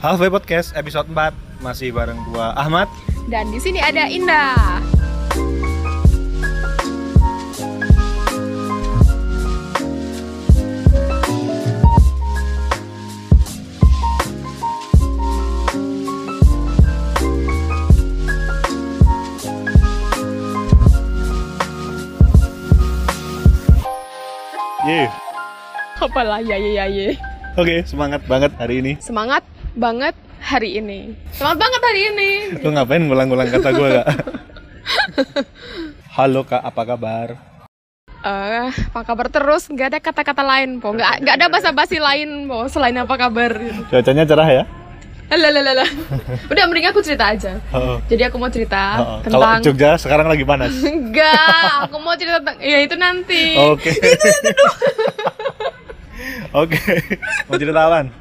Halfway Podcast episode 4 masih bareng gua Ahmad. Dan di sini ada Indah. Ye. Apalah ya ya ya. Oke, semangat banget hari ini. Semangat banget hari ini. Semangat banget hari ini. Lu ngapain ngulang-ngulang kata gua gak? Halo Kak, apa kabar? Eh, apa kabar terus? Nggak ada kata-kata lain, po. Nggak, nggak ada basa-basi lain, po. Selain apa kabar? Gitu. Cuacanya cerah ya? Lalalala. Udah, mending aku cerita aja. Oh. Jadi aku mau cerita Oh, Kalau tentang. Jogja sekarang lagi panas. Enggak, aku mau cerita tentang. Ya itu nanti. Oke. Oke. Mau cerita apaan?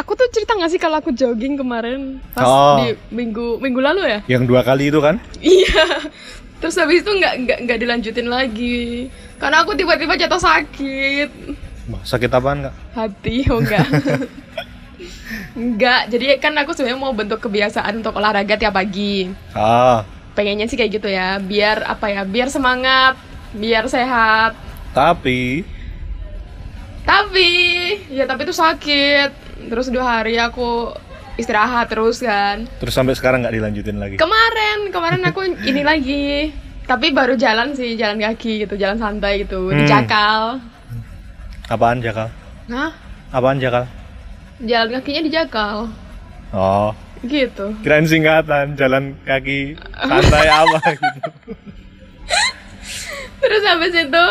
Aku tuh cerita nggak sih kalau aku jogging kemarin pas Oh. di minggu minggu lalu ya? Yang dua kali itu kan? Iya. Terus habis itu nggak nggak nggak dilanjutin lagi. Karena aku tiba-tiba jatuh sakit. Sakit apaan kak? Hati, oh enggak. enggak. Jadi kan aku sebenarnya mau bentuk kebiasaan untuk olahraga tiap pagi. Ah, Pengennya sih kayak gitu ya, biar apa ya? Biar semangat, biar sehat. tapi Tapi ya tapi itu sakit. Terus dua hari aku istirahat terus kan. terus sampai sekarang nggak dilanjutin lagi. Kemarin, kemarin aku ini lagi. Tapi baru jalan sih, jalan kaki gitu, jalan santai gitu, di Hmm. Jakal. Apaan jakal? Nah, Apaan jakal? jalan kakinya di Jakal. Oh, Gitu. kirain singkatan jalan kaki santai apa gitu. Terus habis itu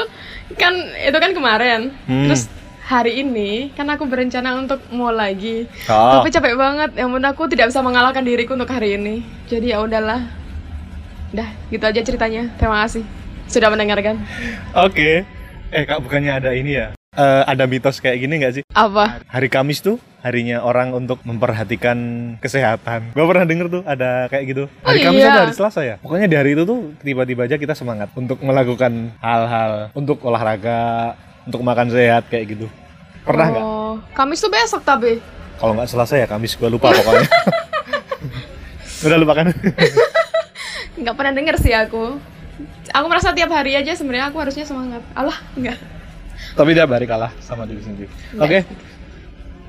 kan itu kan kemarin. Hmm. Terus hari ini kan aku berencana untuk mau lagi. Oh, Tapi capek banget. Ya ampun aku tidak bisa mengalahkan diriku untuk hari ini. Jadi ya udahlah. Udah, gitu aja ceritanya. Terima kasih sudah mendengarkan. oke. Eh kak, bukannya ada ini ya? Eh, ada mitos kayak gini nggak sih? Apa? Hari Kamis tuh harinya orang untuk memperhatikan kesehatan. Gua pernah denger tuh ada kayak gitu. Oh, Hari Kamis iya. atau hari Selasa ya? Pokoknya di hari itu tuh tiba-tiba aja kita semangat untuk melakukan hal-hal untuk olahraga, untuk makan sehat kayak gitu. Pernah nggak? Oh, Kamis tuh besok tapi. Kalau nggak Selasa ya Kamis gua lupa pokoknya. Udah lupa kan? nggak pernah denger sih aku. Aku merasa tiap hari aja sebenarnya aku harusnya semangat. Allah, enggak. Tapi dia hari kalah sama diri sendiri. Oke.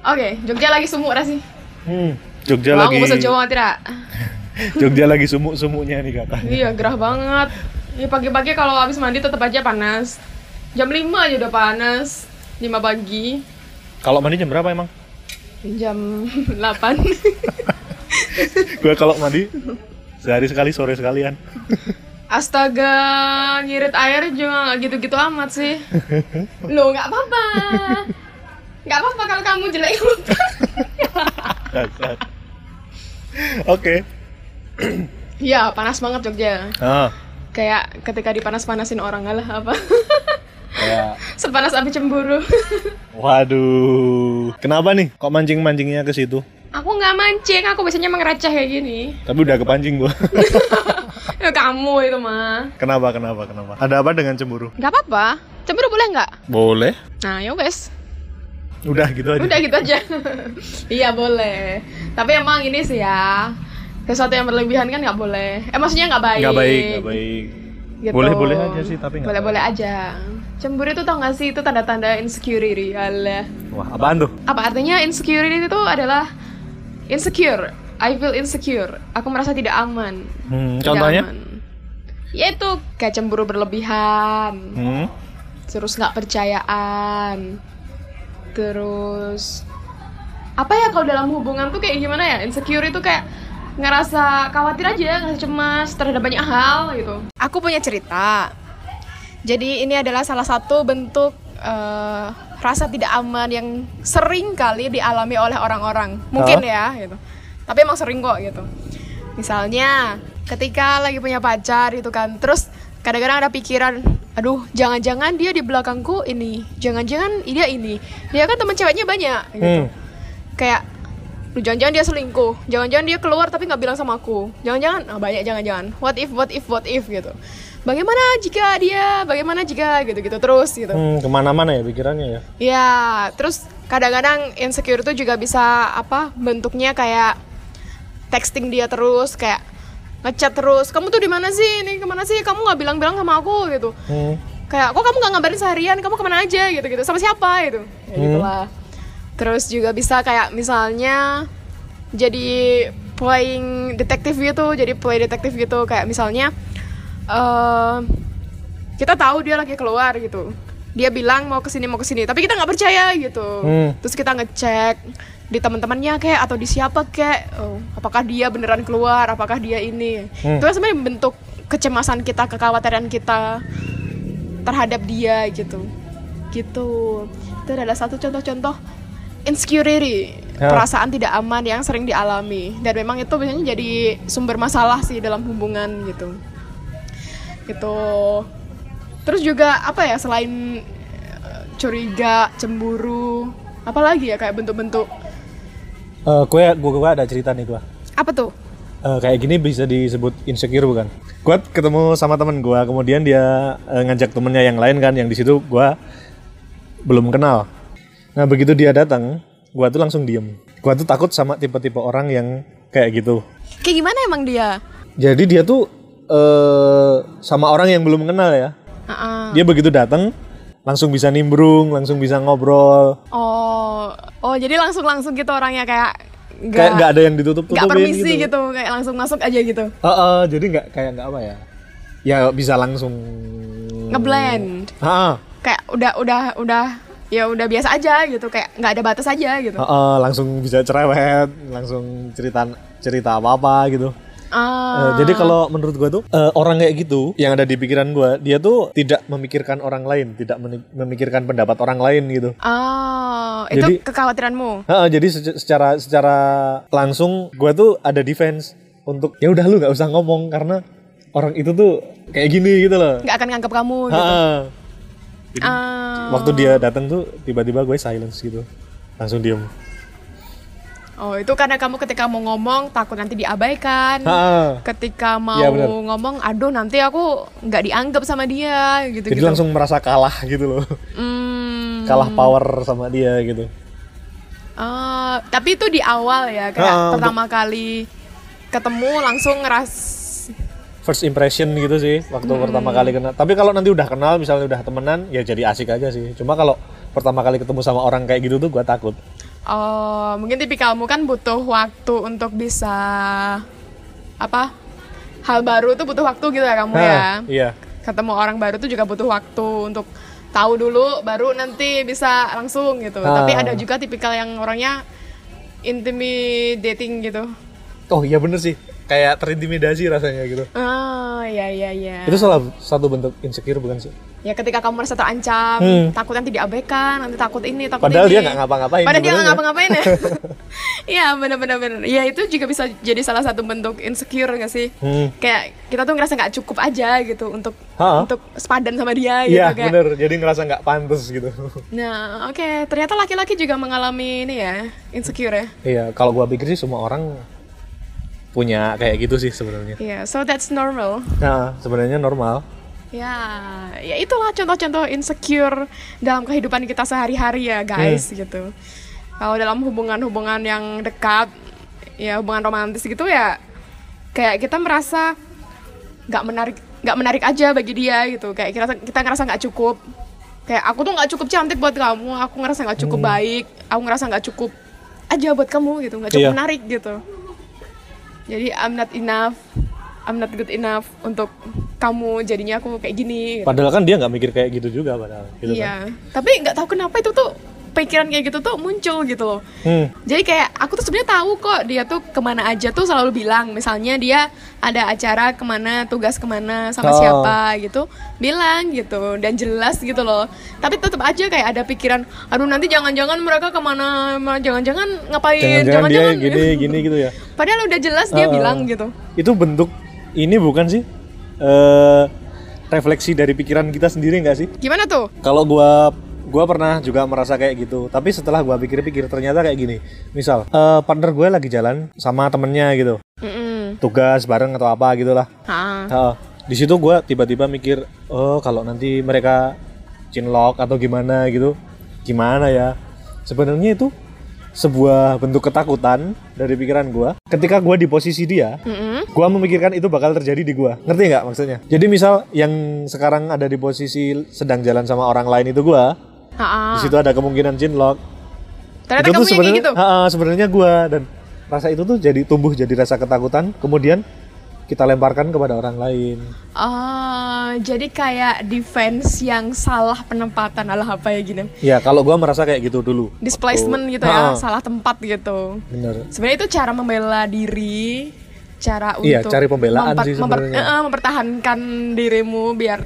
Oke, Jogja lagi sumuk dah sih. Hmm. Jogja Wah, lagi aku Jawa tidak. Jogja lagi sumuk-sumuknya nih katanya. Iya, gerah banget. Ya pagi-pagi kalau habis mandi tetap aja panas. Jam 5 aja udah panas. 5 pagi. Kalau mandi jam berapa emang? Jam 8. Gue kalau mandi sehari sekali sore sekalian. Astaga, ngirit air juga nggak gitu-gitu amat sih. Loh, nggak apa-apa. Nggak apa-apa kalau kamu jelek. Oke. Iya, panas banget Jogja. Ah, Kayak ketika dipanas-panasin orang alah apa. Kayak Sepanas api cemburu. waduh. Kenapa nih? Kok mancing-mancingnya ke situ? aku nggak mancing, aku biasanya mengereceh kayak gini. Tapi udah kepancing gua. Ya, kamu itu mah. kenapa? Kenapa? Kenapa? Ada apa dengan cemburu? Nggak apa-apa. Cemburu boleh nggak? Boleh. Nah, ya wes. Udah gitu aja. Udah gitu aja. iya boleh. Tapi emang ini sih ya. Sesuatu yang berlebihan kan nggak boleh. Eh maksudnya nggak baik. Nggak baik, nggak baik. Gitu. Boleh-boleh aja sih, tapi nggak Boleh-boleh aja. Cemburu itu tau gak sih itu tanda-tanda insecurity. Alah. Wah, apaan tuh? Apa artinya insecurity itu adalah insecure. I feel insecure. Aku merasa tidak aman. Hmm, Tidak contohnya? aman. Yaitu kayak cemburu berlebihan. Hmm. terus nggak percayaan terus apa ya kalau dalam hubungan tuh kayak gimana ya insecure itu kayak ngerasa khawatir aja ngerasa cemas terhadap banyak hal gitu. Aku punya cerita. Jadi ini adalah salah satu bentuk eh, rasa tidak aman yang sering kali dialami oleh orang-orang. Mungkin ya gitu. Tapi emang sering kok gitu. Misalnya ketika lagi punya pacar gitu kan terus kadang-kadang ada pikiran aduh jangan-jangan dia di belakangku ini jangan-jangan dia ini. Dia kan teman ceweknya banyak gitu. Hmm. kayak "Duh, jangan-jangan dia selingkuh. Jangan-jangan dia keluar tapi nggak bilang sama aku. Jangan-jangan? Ah, banyak jangan-jangan. What if what if what if gitu. Bagaimana jika dia bagaimana jika gitu gitu terus gitu. Hmm, ke mana-mana ya pikirannya ya? ya terus kadang-kadang insecure itu juga bisa apa bentuknya kayak texting dia terus kayak ngechat terus. Kamu tuh di mana sih? Ini ke mana sih? Kamu nggak bilang-bilang sama aku gitu. Hmm. kayak kok kamu nggak ngabarin seharian? Kamu ke mana aja? Gitu gitu sama siapa gitu. Ya Hmm. gitulah terus juga bisa kayak misalnya jadi playing detektif gitu jadi play detektif gitu. Kayak misalnya eh kita tahu dia lagi keluar gitu. Dia bilang mau ke sini mau ke sini tapi kita nggak percaya gitu. Hmm. terus kita ngecek di teman-temannya kayak atau di siapa kayak oh, apakah dia beneran keluar apakah dia ini. Hmm. itu kan sebenarnya bentuk kecemasan kita kekhawatiran kita terhadap dia gitu. Gitu. Itu adalah satu contoh-contoh insecurity Ya. perasaan tidak aman yang sering dialami dan memang itu biasanya jadi sumber masalah sih dalam hubungan gitu gitu terus juga apa ya selain eh, curiga cemburu apalagi ya kayak bentuk-bentuk Eh, gue gue gue ada cerita nih gue. apa tuh Eh, kayak gini bisa disebut insecure bukan? Gue ketemu sama temen gue, kemudian dia eh, ngajak temennya yang lain kan, yang di situ gue belum kenal. Nah begitu dia datang, gue tuh langsung diem. Gue tuh takut sama tipe-tipe orang yang kayak gitu. kayak gimana emang dia Jadi dia tuh eh sama orang yang belum kenal ya. Ah-ah. Dia begitu datang langsung bisa nimbrung, langsung bisa ngobrol. oh oh jadi langsung langsung gitu orangnya kayak Kayak nggak ada yang ditutup-tutupin nggak permisi gitu. kayak langsung masuk aja gitu Heeh, jadi nggak kayak nggak apa ya? Ya bisa langsung ngeblend Heeh. kayak udah udah udah ya udah biasa aja gitu kayak nggak ada batas aja gitu Heeh, langsung bisa cerewet, langsung cerita cerita apa apa gitu. Eh, jadi kalau menurut gua tuh eh, orang kayak gitu yang ada di pikiran gua, dia tuh tidak memikirkan orang lain, tidak memikirkan pendapat orang lain gitu. Jadi- itu kekhawatiranmu Heeh, jadi sece- secara secara langsung gua tuh ada defense untuk ya udah lu nggak usah ngomong karena orang itu tuh kayak gini gitu loh. nggak akan nganggap kamu gitu Heeh. Jadi, ah waktu dia datang tuh tiba-tiba gue silence gitu, langsung diem. oh itu karena kamu ketika mau ngomong takut nanti diabaikan Heeh. ketika mau benar. ngomong aduh nanti aku nggak dianggap sama dia gitu Jadi gitu langsung merasa kalah gitu loh. Hmm. kalah power sama dia gitu. Ah, tapi itu di awal ya kayak Ah, pertama kali ketemu langsung ngeras First impression gitu sih waktu Hmm. pertama kali kenal. Tapi kalau nanti udah kenal misalnya udah temenan ya jadi asik aja sih. Cuma kalau pertama kali ketemu sama orang kayak gitu tuh gua takut. Oh, mungkin tipikalmu kan butuh waktu untuk bisa apa? Hal baru tuh butuh waktu gitu ya kamu ya. Hah, Iya. Ketemu orang baru tuh juga butuh waktu untuk tahu dulu baru nanti bisa langsung gitu. Ah. Tapi ada juga tipikal yang orangnya intimidating gitu. Oh iya bener sih. Kayak terintimidasi rasanya gitu. Ah, ya ya ya. Itu salah satu bentuk insecure bukan sih? Ya ketika kamu merasa terancam, Hmm. takut nanti diabaikan, nanti takut ini, takut Padahal ini. dia nggak ngapa-ngapain Padahal dia nggak ngapa-ngapain ya. Iya benar-benar benar. Ya itu juga bisa jadi salah satu bentuk insecure nggak sih? Hmm. Kayak kita tuh ngerasa nggak cukup aja gitu untuk Ha-ha. untuk sepadan sama dia gitu Iya bener. Jadi ngerasa nggak pantas gitu. Nah oke ternyata laki-laki juga mengalami ini ya insecure ya. iya. Kalau gua pikir sih semua orang punya kayak gitu sih sebenarnya. Iya so that's normal. Nah sebenarnya normal. Ya, ya itulah contoh-contoh insecure dalam kehidupan kita sehari-hari ya guys gitu. Kalau dalam hubungan-hubungan yang dekat, ya hubungan romantis gitu ya, kayak kita merasa nggak menarik, nggak menarik aja bagi dia gitu. Kayak kita kita ngerasa nggak cukup. Kayak aku tuh nggak cukup cantik buat kamu, aku ngerasa nggak cukup baik, aku ngerasa nggak cukup aja buat kamu gitu, nggak cukup Iya. menarik gitu. Jadi I'm not enough, I'm not good enough untuk kamu jadinya aku kayak gini. gitu. Padahal kan dia nggak mikir kayak gitu juga padahal. Gitu kan. Iya, tapi nggak tahu kenapa itu tuh pikiran kayak gitu tuh muncul gitu loh. Hmm. Jadi kayak aku tuh sebenarnya tahu kok dia tuh ke mana aja tuh selalu bilang, misalnya dia ada acara ke mana, tugas ke mana sama Oh. siapa gitu, bilang gitu dan jelas gitu loh. Tapi tetap aja kayak ada pikiran, aduh nanti jangan-jangan mereka ke mana, ma- jangan-jangan ngapain, Jangan-jangan gini gini gitu ya. Padahal udah jelas dia Oh. bilang gitu. Itu bentuk ini bukan sih? eh refleksi dari pikiran kita sendiri nggak sih? Gimana tuh? Kalau gua gua pernah juga merasa kayak gitu, tapi setelah gua pikir-pikir ternyata kayak gini. Misal, eh, partner gue lagi jalan sama temennya gitu, Mm-mm. tugas bareng atau apa gitulah. Heeh. di situ gua tiba-tiba mikir, oh kalau nanti mereka cinlok atau gimana gitu, gimana ya? sebenarnya itu sebuah bentuk ketakutan dari pikiran gua ketika gua di posisi dia Mm-mm. gua memikirkan itu bakal terjadi di gua ngerti nggak maksudnya jadi misal yang sekarang ada di posisi sedang jalan sama orang lain itu gua Ha-ha. di situ ada kemungkinan cinlok Ternyata itu kamu tuh sebenarnya gitu. Sebenarnya gua dan rasa itu tuh jadi tumbuh jadi rasa ketakutan kemudian kita lemparkan kepada orang lain Oh, jadi kayak defense yang salah penempatan alah apa ya gini. ya kalau gua merasa kayak gitu dulu Displacement Waktu- gitu ya, Ha-ha, salah tempat gitu. bener Sebenarnya itu cara membela diri, cara Iya, untuk cari pembelaan sih sebenarnya. eh, mempertahankan dirimu biar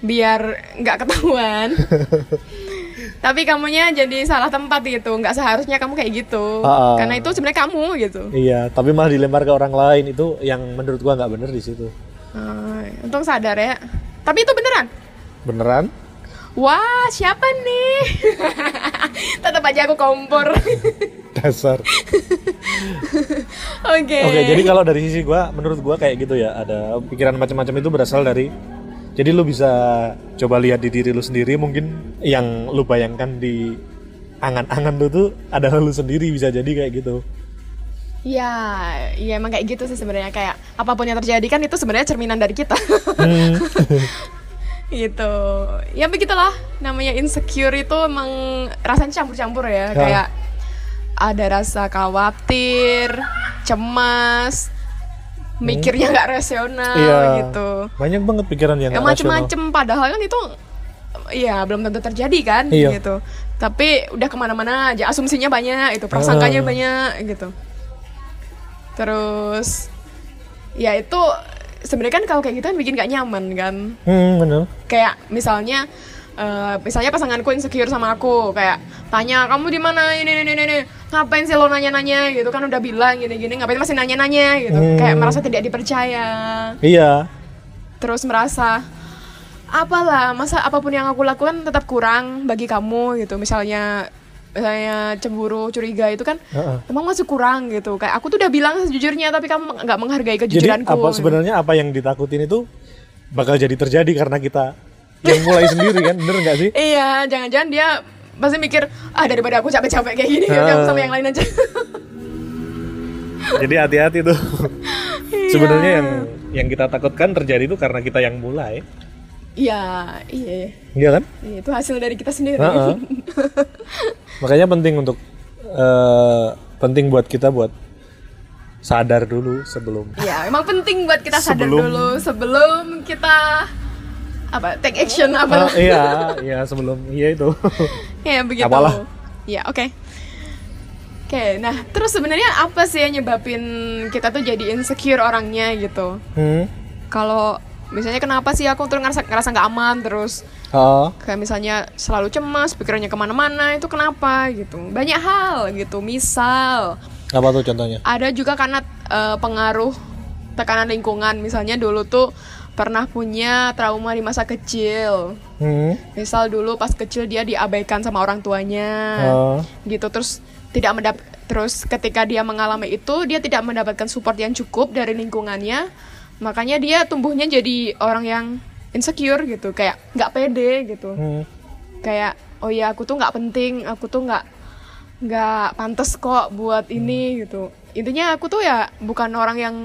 biar nggak ketahuan. Tapi kamunya jadi salah tempat gitu, nggak seharusnya kamu kayak gitu. Ha-ha. Karena itu sebenarnya kamu gitu. Iya, tapi malah dilempar ke orang lain itu yang menurut gua nggak bener di situ. Ah, untung sadar ya. Tapi itu beneran. Beneran? Wah, siapa nih? Tetap aja aku kompor. Dasar. Oke. Oke, jadi kalau dari sisi gua, menurut gua kayak gitu ya, ada pikiran macam-macam itu berasal dari jadi lu bisa coba lihat di diri lu sendiri mungkin yang lu bayangkan di angan-angan lu tuh adalah lu sendiri bisa jadi kayak gitu. Ya, ya emang kayak gitu sih sebenarnya kayak apa pun yang terjadi kan itu sebenarnya cerminan dari kita. Hmm. gitu. Ya begitulah namanya insecure itu emang rasanya campur-campur ya, kayak ada rasa khawatir, cemas, mikirnya nggak rasional Iya. gitu. Banyak banget pikiran yang Ya macem-macem padahal kan itu ya belum tentu terjadi kan Iya. gitu. Tapi udah ke mana-mana aja asumsinya banyak itu prasangkanya Ah. banyak gitu. Terus ya itu sebenarnya kan kalau kayak gitu kan bikin gak nyaman kan. Hmm, bener. Kayak misalnya eh, misalnya pasanganku insecure sama aku kayak tanya kamu di mana? Ini ini ini ngapain sih lo nanya-nanya? Gitu kan udah bilang gini-gini ngapain masih nanya-nanya gitu. Hmm. kayak merasa tidak dipercaya. Iya. terus merasa apalah masa apa pun yang aku lakukan tetap kurang bagi kamu gitu. Misalnya misalnya cemburu curiga itu kan Heeh. emang masih kurang gitu. Kayak aku tuh udah bilang sejujurnya tapi kamu nggak menghargai Jadi kejujuranku apa sebenarnya apa yang ditakutin itu bakal jadi terjadi karena kita yang mulai sendiri kan, bener nggak sih? iya jangan-jangan dia pasti mikir ah daripada aku capek-capek kayak gini Ah. udah sama yang lain aja Jadi hati-hati tuh. Iya. Sebenarnya yang yang kita takutkan terjadi itu karena kita yang mulai. iya iya Iya kan? Iya, itu hasil dari kita sendiri Heeh. Makanya penting untuk eh, penting buat kita buat sadar dulu sebelum Iya, emang penting buat kita sadar Sebelum- dulu sebelum kita apa take action apa Ah, iya, iya sebelum iya itu. ya begitu Apalah. ya oke oke nah terus sebenarnya apa sih yang nyebabin kita tuh jadi insecure orangnya gitu hmm. kalau misalnya kenapa sih aku tuh ngerasa ngerasa nggak aman terus Oh, kayak misalnya selalu cemas pikirannya ke mana-mana itu kenapa gitu banyak hal gitu misal apa tuh contohnya? ada juga karena eh, pengaruh tekanan lingkungan misalnya dulu tuh pernah punya trauma di masa kecil Hmm. misal dulu pas kecil dia diabaikan sama orang tuanya Oh. gitu terus tidak mendap terus ketika dia mengalami itu dia tidak mendapatkan support yang cukup dari lingkungannya makanya dia tumbuhnya jadi orang yang insecure gitu kayak nggak pede gitu Hmm. kayak oh ya aku tuh nggak penting aku tuh nggak nggak pantas kok buat ini gitu intinya aku tuh ya bukan orang yang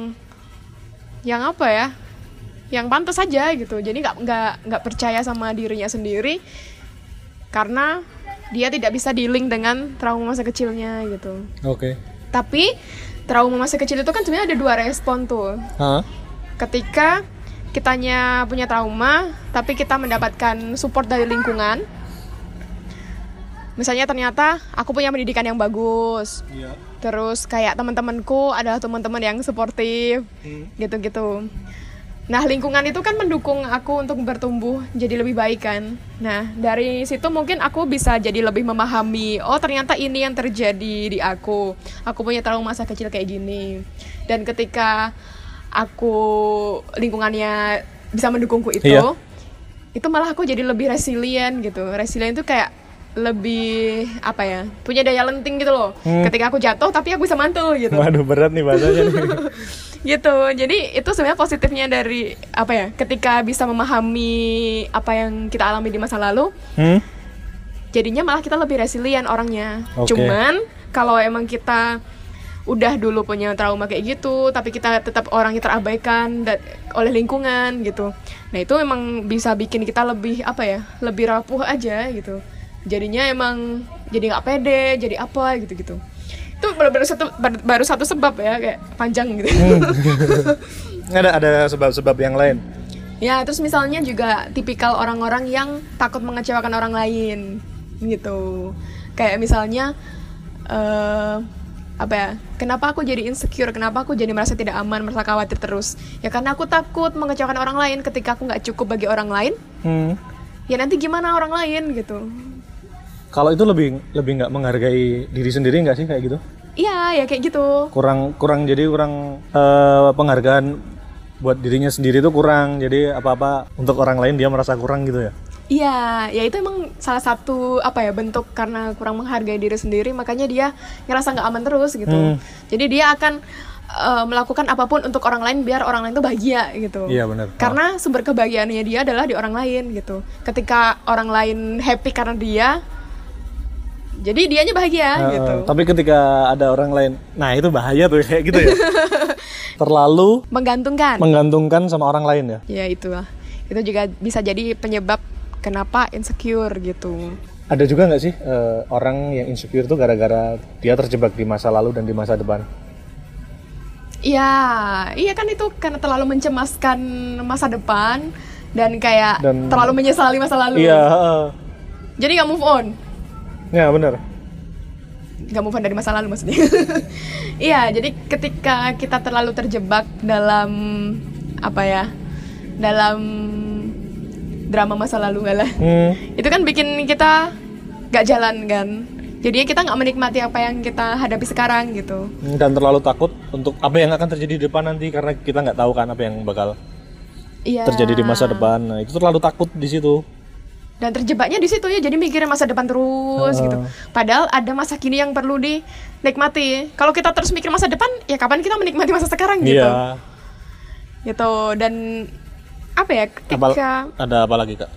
yang apa ya yang pantas aja gitu. Jadi nggak nggak nggak percaya sama dirinya sendiri karena dia tidak bisa dealing dengan trauma masa kecilnya gitu. Oke. tapi trauma masa kecil itu kan sebenarnya ada dua respon tuh. Hah? ketika kitanya punya trauma tapi kita mendapatkan support dari lingkungan. Misalnya ternyata aku punya pendidikan yang bagus. Iya. terus kayak teman-temanku adalah teman-teman yang suportif gitu-gitu nah lingkungan itu kan mendukung aku untuk bertumbuh jadi lebih baik kan. Nah dari situ mungkin aku bisa jadi lebih memahami oh ternyata ini yang terjadi di aku. Aku punya trauma masa kecil kayak gini. Dan ketika aku lingkungannya bisa mendukungku itu Iya. itu malah aku jadi lebih resilient gitu. Resilient itu kayak lebih apa ya punya daya lenting gitu loh. Ketika aku jatuh tapi aku bisa mantul gitu. Waduh berat nih bahasanya nih. gitu. Jadi itu sebenarnya positifnya dari apa ya ketika bisa memahami apa yang kita alami di masa lalu Hmm? jadinya malah kita lebih resilient orangnya. Oke. cuman kalau emang kita udah dulu punya trauma kayak gitu tapi kita tetap orang yang terabaikan oleh lingkungan gitu. Nah itu emang bisa bikin kita lebih apa ya lebih rapuh aja gitu. Jadinya emang jadi nggak pede jadi apa gitu gitu itu baru, baru satu baru, satu sebab ya kayak panjang gitu ada ada sebab-sebab yang lain Ya, terus misalnya juga tipikal orang-orang yang takut mengecewakan orang lain gitu. Kayak misalnya eh apa ya? Kenapa aku jadi insecure? Kenapa aku jadi merasa tidak aman, merasa khawatir terus? Ya karena aku takut mengecewakan orang lain ketika aku nggak cukup bagi orang lain. Hmm. Ya nanti gimana orang lain gitu. Kalau itu lebih lebih nggak menghargai diri sendiri nggak sih kayak gitu? Iya, ya kayak gitu. Kurang kurang jadi kurang eh, penghargaan buat dirinya sendiri itu kurang. Jadi apa-apa untuk orang lain dia merasa kurang gitu ya. Iya, ya itu emang salah satu apa ya bentuk karena kurang menghargai diri sendiri, makanya dia ngerasa nggak aman terus gitu. Hmm. Jadi dia akan eh, melakukan apa pun untuk orang lain biar orang lain tuh bahagia gitu. Iya benar. Karena sumber kebahagiaannya dia adalah di orang lain gitu. Ketika orang lain happy karena dia, jadi dianya bahagia Eh, gitu. Tapi ketika ada orang lain, nah itu bahaya tuh kayak gitu ya. Terlalu Menggantungkan. menggantungkan sama orang lain ya. ya itulah. Itu juga bisa jadi penyebab kenapa insecure gitu. Ada juga nggak sih eh, orang yang insecure tuh gara-gara dia terjebak di masa lalu dan di masa depan? Iya, iya kan itu karena terlalu mencemaskan masa depan dan kayak Dan- terlalu menyesali masa lalu. Iya, heeh. Jadi nggak move on, ya benar. nggak move on dari masa lalu maksudnya. iya, jadi ketika kita terlalu terjebak dalam apa ya, dalam drama masa lalu nggak lah, Hmm. itu kan bikin kita nggak jalan kan. Jadinya kita nggak menikmati apa yang kita hadapi sekarang gitu. Dan terlalu takut untuk apa yang akan terjadi di depan nanti karena kita nggak tahu kan apa yang bakal Iya. terjadi di masa depan. Nah itu terlalu takut di situ. Dan terjebaknya di situ ya jadi mikirin masa depan terus gitu. Padahal ada masa kini yang perlu dinikmati. Kalau kita terus mikir masa depan ya kapan kita menikmati masa sekarang gitu? Iya. gitu. Dan apa ya Apa, ketika ada apa lagi kak?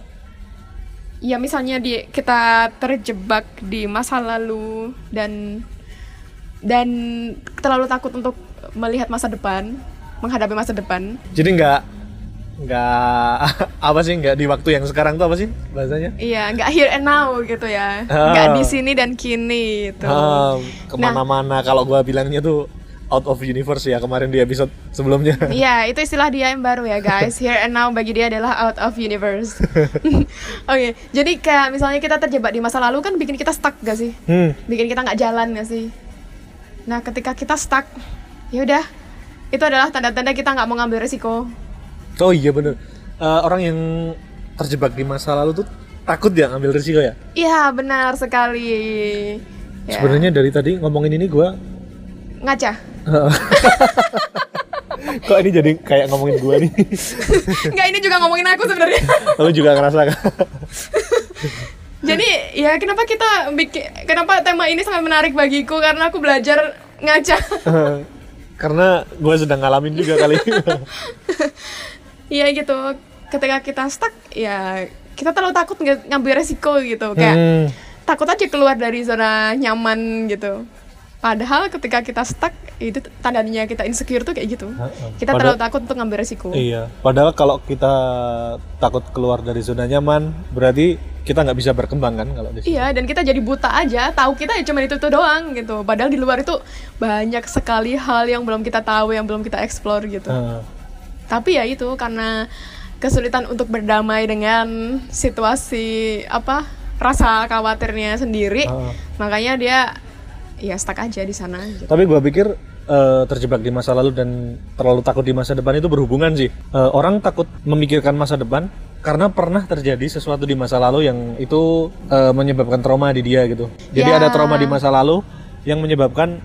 ya misalnya di kita terjebak di masa lalu dan dan terlalu takut untuk melihat masa depan menghadapi masa depan. Jadi nggak nggak apa sih nggak di waktu yang sekarang tuh apa sih bahasanya? iya nggak here and now gitu ya Ah. nggak di sini dan kini gitu Ah, ke mana-mana kalau gua bilangnya tuh out of universe ya kemarin di episode sebelumnya. Iya, itu istilah dia yang baru ya guys. Here and now bagi dia adalah out of universe. Oke, jadi kayak misalnya kita terjebak di masa lalu kan bikin kita stuck gak sih? Hmm. Bikin kita nggak jalan gak sih? Nah, ketika kita stuck, ya udah, itu adalah tanda-tanda kita nggak mau ngambil resiko. Oh iya bener. Eh, orang yang terjebak di masa lalu tuh takut ya ngambil risiko ya. Iya, benar sekali. Ya. Sebenarnya dari tadi ngomongin ini gua Ngaca. kok ini jadi kayak ngomongin gua nih. Nggak, ini juga ngomongin aku sebenarnya. Lu juga ngerasa kan? Jadi ya kenapa kita bikin kenapa tema ini sangat menarik bagiku karena aku belajar ngaca. Karena gue sedang ngalamin juga kali. Iya gitu. Ketika kita stuck ya kita terlalu takut nge- ngambil resiko gitu kayak Hmm. takut aja keluar dari zona nyaman gitu. Padahal ketika kita stuck itu tandanya kita insecure tuh kayak gitu. Kita Padahal- terlalu takut untuk ngambil resiko. Iya. Padahal kalau kita takut keluar dari zona nyaman, berarti kita nggak bisa berkembang kan kalau di situ. Iya, dan kita jadi buta aja, tahu kita ya cuma itu tuh doang gitu. Padahal di luar itu banyak sekali hal yang belum kita tahu, yang belum kita explore gitu. Heeh. Tapi ya itu karena kesulitan untuk berdamai dengan situasi apa rasa khawatirnya sendiri, Heeh. makanya dia ya stuck aja di sana. Gitu. Tapi gue pikir eh, terjebak di masa lalu dan terlalu takut di masa depan itu berhubungan sih. Eh, orang takut memikirkan masa depan karena pernah terjadi sesuatu di masa lalu yang itu eh, menyebabkan trauma di dia gitu. Jadi Ya. ada trauma di masa lalu yang menyebabkan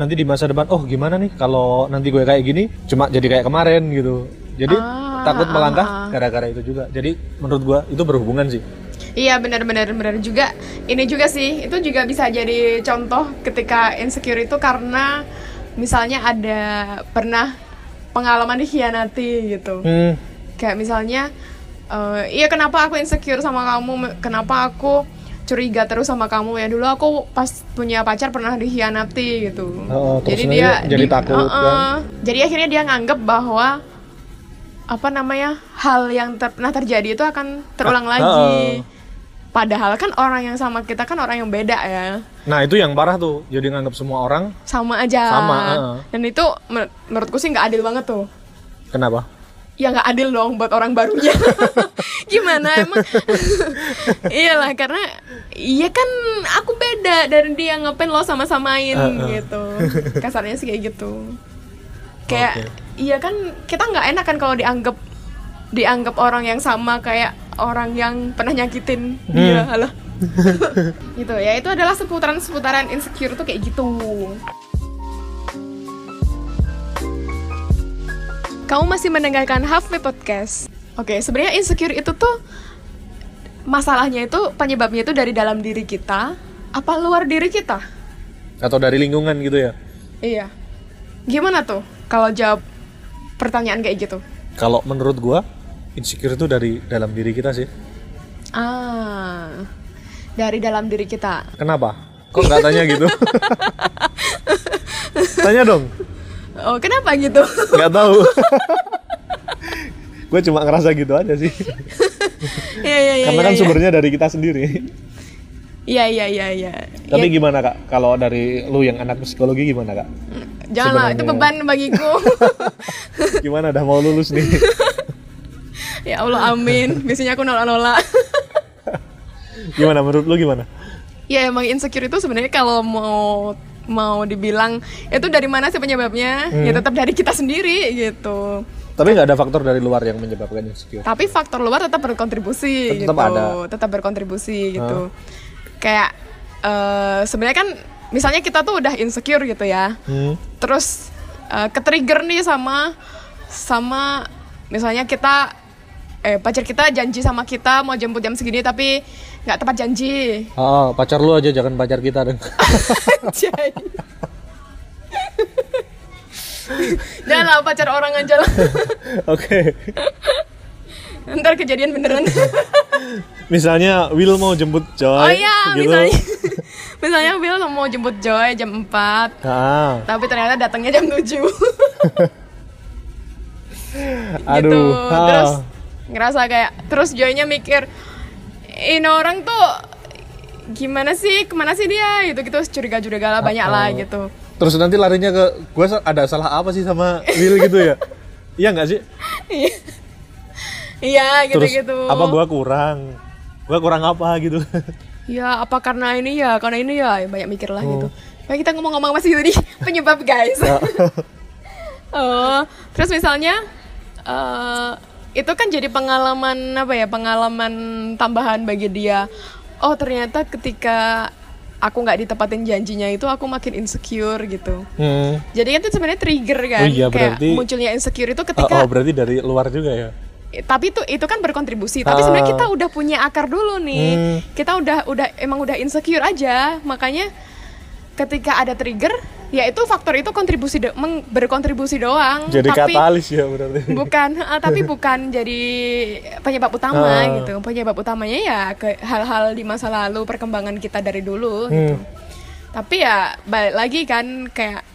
nanti di masa depan, oh gimana nih kalau nanti gue kayak gini, cuma jadi kayak kemarin gitu. Jadi Ah, takut ah, melangkah ah. gara-gara itu juga. Jadi menurut gue itu berhubungan sih. Iya benar-benar benar juga. Ini juga sih, itu juga bisa jadi contoh ketika insecure itu karena misalnya ada pernah pengalaman dikhianati gitu. Hmm. Kayak misalnya, eh, iya kenapa aku insecure sama kamu? Kenapa aku curiga terus sama kamu ya dulu aku pas punya pacar pernah dikhianati gitu Oh, jadi dia jadi takut, Uh-uh. kan? jadi akhirnya dia nganggep bahwa apa namanya hal yang ter- pernah terjadi itu akan terulang Ah, lagi padahal kan orang yang sama kita kan orang yang beda ya Nah itu yang parah tuh, jadi nganggap semua orang sama aja Sama, uh-uh. dan itu men- menurutku sih nggak adil banget tuh kenapa? Ya nggak adil dong buat orang barunya. Gimana emang? Iyalah karena iya kan aku beda dari dia ngapain lo sama-samain Uh, uh. gitu. Kasarnya sih kayak gitu. Kayak Oke. iya kan kita nggak enak kan kalau dianggap dianggap orang yang sama kayak orang yang pernah nyakitin dia Hmm. halah gitu. Ya itu adalah seputaran seputaran insecure tuh kayak gitu Kamu masih mendengarkan Halfway Podcast. Oke, sebenarnya insecure itu tuh masalahnya itu penyebabnya itu dari dalam diri kita apa luar diri kita? Atau dari lingkungan gitu ya? Iya. Gimana tuh kalau jawab pertanyaan kayak gitu? Kalau menurut gua, insecure itu dari dalam diri kita sih. Ah. Dari dalam diri kita. Kenapa? Kok nggak tanya gitu? tanya dong. Oh, kenapa gitu? Nggak tahu. gue cuma ngerasa gitu aja sih. Iya, iya, iya. Karena iya, kan iya. sumbernya dari kita sendiri. Iya, iya, iya, iya. Tapi Ya, gimana kak? Kalau dari lu yang anak psikologi gimana kak? janganlah, itu sebenarnya- beban bagiku. Gimana? Udah mau lulus nih? ya Allah, amin. Biasanya aku nolak-nolak. gimana? Menurut lu gimana? Ya emang insecure itu sebenarnya kalau mau mau dibilang itu dari mana sih penyebabnya? Ya tetap dari kita sendiri gitu. Tapi nggak ada faktor dari luar yang menyebabkan insecure. Tapi faktor luar tetap berkontribusi Tetap gitu. ada. Tetap berkontribusi gitu. Kayak eh, sebenarnya kan misalnya kita tuh udah insecure gitu ya. Hmm. Terus eh, ke-trigger nih sama sama misalnya kita eh pacar kita janji sama kita mau jemput jam segini tapi nggak tepat janji. Oh, pacar lu aja jangan pacar kita dong. Jangan lah pacar orang aja lah. Oke. Ntar kejadian beneran. Misalnya Will mau jemput Joy. oh iya, gitu. misalnya misalnya Bill mau jemput Joy jam 4 Ah, tapi ternyata datangnya jam 7 gitu. aduh. Ah. Terus ngerasa kayak terus Joynya mikir ini orang tuh gimana sih ke mana sih dia gitu gitu curiga-curiga lah banyak lah gitu Terus nanti larinya ke gue ada salah apa sih sama Will gitu ya? iya nggak sih? Iya. gitu Terus gitu apa gua kurang? Gua kurang apa gitu? Ya apa karena ini ya, karena ini ya banyak mikir lah Oh. gitu. Kayak kita ngomong-ngomong masih tadi penyebab guys. oh, terus misalnya eh itu kan jadi pengalaman apa ya? Pengalaman tambahan bagi dia. Oh ternyata ketika aku nggak ditepatin janjinya itu aku makin insecure gitu. hmm. Jadi kan itu sebenarnya trigger kan, Oh iya, kayak berarti- munculnya insecure itu Oh, ketika oh, berarti dari luar juga ya? Eh, tapi itu itu kan berkontribusi tapi Ah. sebenarnya kita udah punya akar dulu nih Hmm. kita udah udah emang udah insecure aja makanya ketika ada trigger ya itu faktor itu kontribusi do- berkontribusi doang Jadi tapi katalis ya berarti. bukan eh, tapi bukan jadi penyebab utama Ah. gitu penyebab utamanya ya ke hal-hal di masa lalu perkembangan kita dari dulu Hmm. gitu tapi ya balik lagi kan kayak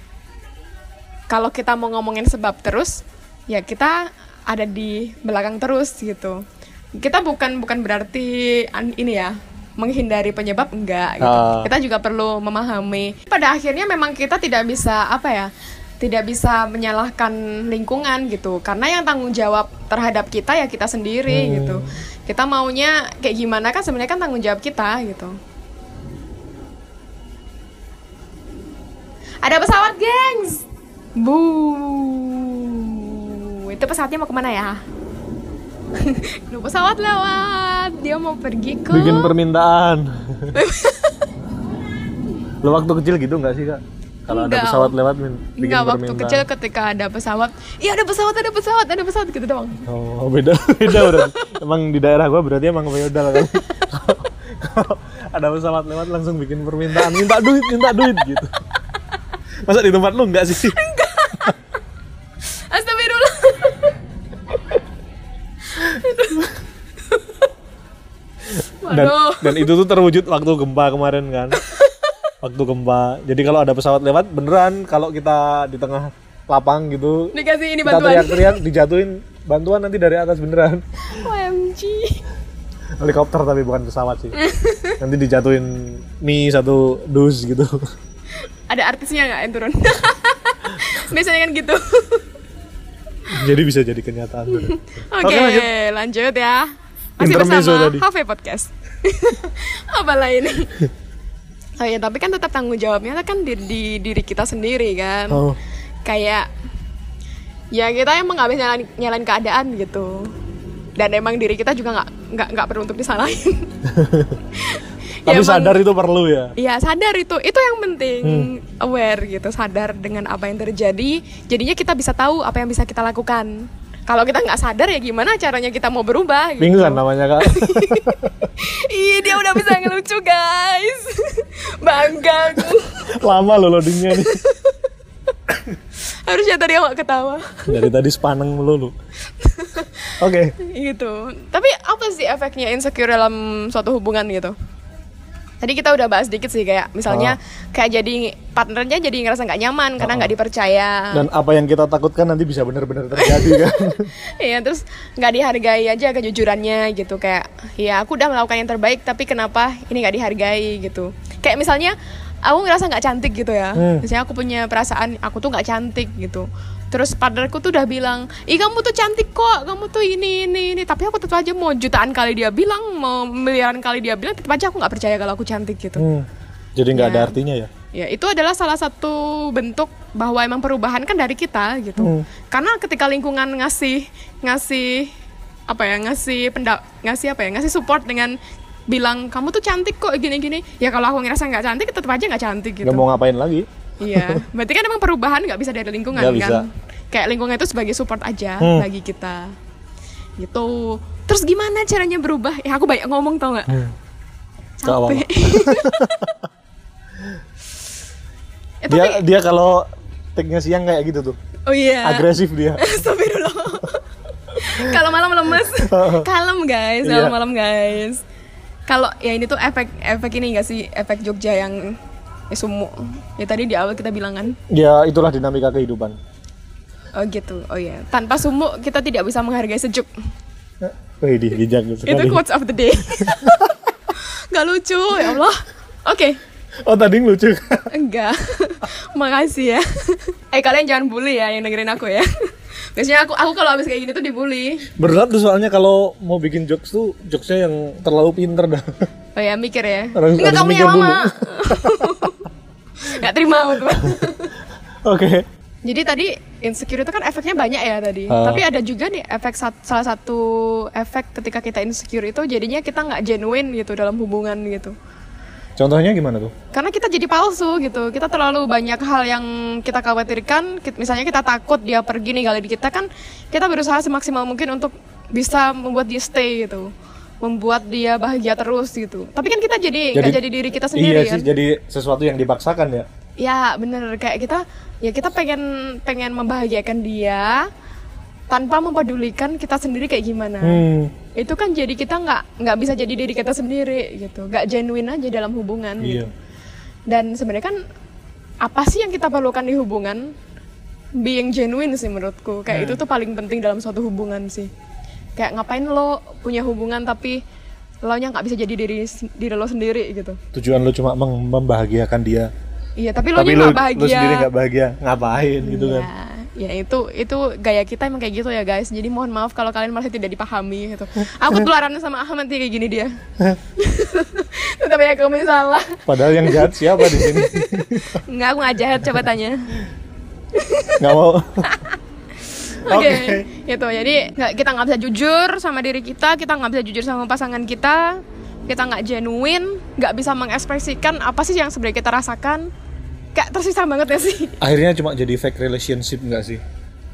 kalau kita mau ngomongin sebab terus ya kita ada di belakang terus gitu kita bukan bukan berarti ini ya menghindari penyebab? Enggak gitu. Ah. kita juga perlu memahami. Pada akhirnya memang kita tidak bisa apa ya tidak bisa menyalahkan lingkungan gitu. Karena yang tanggung jawab terhadap kita ya kita sendiri Hmm. gitu. Kita maunya kayak gimana kan sebenarnya kan tanggung jawab kita gitu. Ada pesawat gengs! Bu itu pesawatnya mau ke mana ya Duh, pesawat lewat dia mau pergi ke Bikin permintaan. Lo waktu kecil gitu nggak sih kak? Kalau ada pesawat lewat bikin Enggak, waktu permintaan. kecil ketika ada pesawat Iya ada pesawat, ada pesawat, ada pesawat gitu doang Oh beda beda berarti. emang di daerah gua berarti emang feodal kan. Ada pesawat lewat langsung bikin permintaan minta duit minta duit gitu. Masa di tempat lu enggak sih? Dan Aduh. dan itu tuh terwujud waktu gempa kemarin kan waktu gempa jadi kalau ada pesawat lewat beneran kalau kita di tengah lapang gitu Dikasih ini kita bantuan. teriak-teriak dijatuhin bantuan nanti dari atas beneran OMG. helikopter tapi bukan pesawat sih nanti dijatuhin mie satu dus gitu Ada artisnya nggak yang turun? Biasanya kan gitu. jadi bisa jadi kenyataan. Oke, lanjut. lanjut ya. Masih Intermezzo bersama tadi. Cafe Podcast. Apalah ini? Oh ya, tapi kan tetap tanggung jawabnya kan di, di diri kita sendiri kan. oh Kayak ya kita emang nggak bisa nyalain, nyalain keadaan gitu. Dan emang diri kita juga nggak nggak nggak perlu untuk disalahin. tapi emang- sadar itu perlu ya Iya sadar itu, itu yang penting aware gitu, sadar dengan apa yang terjadi. Jadinya kita bisa tahu apa yang bisa kita lakukan. Kalau kita nggak sadar ya gimana caranya kita mau berubah? Gitu. mingguan namanya kak Ih dia udah bisa ngelucu guys, bangga aku. lama loh loadingnya nih Harusnya tadi awak ketawa. dari tadi sepaneng melulu oke gitu. Tapi apa sih efeknya insecure dalam suatu hubungan gitu? Tadi kita udah bahas dikit sih kayak misalnya kayak jadi partnernya jadi ngerasa nggak nyaman karena nggak dipercaya. dan apa yang kita takutkan nanti bisa benar-benar terjadi kan? Iya terus nggak dihargai aja kejujurannya gitu kayak ya aku udah melakukan yang terbaik tapi kenapa ini nggak dihargai? gitu. Kayak misalnya aku ngerasa nggak cantik gitu ya. Hmm. misalnya aku punya perasaan aku tuh nggak cantik gitu terus partnerku tuh udah bilang ih kamu tuh cantik kok kamu tuh ini ini ini tapi aku tetap aja mau jutaan kali dia bilang mau miliaran kali dia bilang tetap aja aku nggak percaya kalau aku cantik gitu Hmm. jadi nggak ada Ya. artinya ya Ya, itu adalah salah satu bentuk bahwa emang perubahan kan dari kita gitu. Hmm. Karena ketika lingkungan ngasih ngasih apa ya, ngasih pendak ngasih apa ya, ngasih support dengan bilang kamu tuh cantik kok gini-gini. Ya kalau aku ngerasa nggak cantik tetap aja nggak cantik gitu. nggak mau ngapain lagi Iya, berarti kan emang perubahan nggak bisa dari lingkungan Nggak kan. bisa. Kayak lingkungan itu sebagai support aja Hmm. bagi kita. Gitu. Terus gimana caranya berubah? Ya aku banyak ngomong tau nggak? Hmm. Capek. Eh, dia tapi- dia kalau take-nya siang kayak gitu tuh Oh iya. agresif dia Astagfirullah. Kalau malam lemes. Kalem guys, kalau Iya. malam guys. Kalau ya ini tuh efek efek ini enggak sih? Efek Jogja yang eh, sumu. Ya tadi di awal kita bilang kan. ya itulah dinamika kehidupan Oh gitu. Oh iya. Tanpa sumu kita tidak bisa menghargai sejuk. Wih, di bijak Itu quotes of the day. Gak lucu, ya Allah. Oke. Oh tadi lucu. Enggak. Makasih ya. eh kalian jangan bully ya yang dengerin aku ya. Biasanya aku aku kalau habis kayak gini tuh dibully. Berat tuh soalnya kalau mau bikin jokes tuh jokesnya yang terlalu pinter dah. Oh ya mikir ya. Harus- Enggak harus kamu mikir yang dulu. lama. Enggak terima aku. Oke. Jadi tadi insecure itu kan efeknya banyak ya tadi. Ah. Tapi ada juga nih efek sat- salah satu efek ketika kita insecure itu jadinya kita nggak genuine gitu dalam hubungan gitu. Contohnya gimana tuh? Karena kita jadi palsu gitu. Kita terlalu banyak hal yang kita khawatirkan. Misalnya kita takut dia pergi ninggalin kita kan kita berusaha semaksimal mungkin untuk bisa membuat dia stay gitu. Membuat dia bahagia terus gitu. Tapi kan kita jadi nggak jadi, diri kita sendiri iya kan. sih, jadi sesuatu yang dipaksakan ya. Ya bener kayak kita ya kita pengen pengen membahagiakan dia tanpa mempedulikan kita sendiri kayak gimana. Hmm. Itu kan jadi kita nggak nggak bisa jadi diri kita sendiri gitu, nggak genuine aja dalam hubungan. gitu. Iya. Dan sebenarnya kan apa sih yang kita perlukan di hubungan? Being genuine sih menurutku. Kayak itu tuh paling penting dalam suatu hubungan sih. Kayak ngapain lo punya hubungan tapi lo nya nggak bisa jadi diri diri lo sendiri gitu. Tujuan lu cuma mem- membahagiakan dia. Iya tapi lo Tapi nya nggak bahagia. lu sendiri nggak bahagia, ngapain gitu kan? Ya, itu itu gaya kita emang kayak gitu ya guys. Jadi mohon maaf kalau kalian masih tidak dipahami gitu. Aku tularan sama Ahmad kayak gini dia. Tetap ya kamu salah. Padahal yang jahat siapa di sini? Enggak, aku nggak jahat coba tanya. Nggak mau. Oke, Oke. gitu. Jadi nggak kita nggak bisa jujur sama diri kita, kita nggak bisa jujur sama pasangan kita, kita nggak genuine, nggak bisa mengekspresikan apa sih yang sebenarnya kita rasakan. Kayak tersisa banget ya sih. Akhirnya cuma jadi fake relationship nggak sih?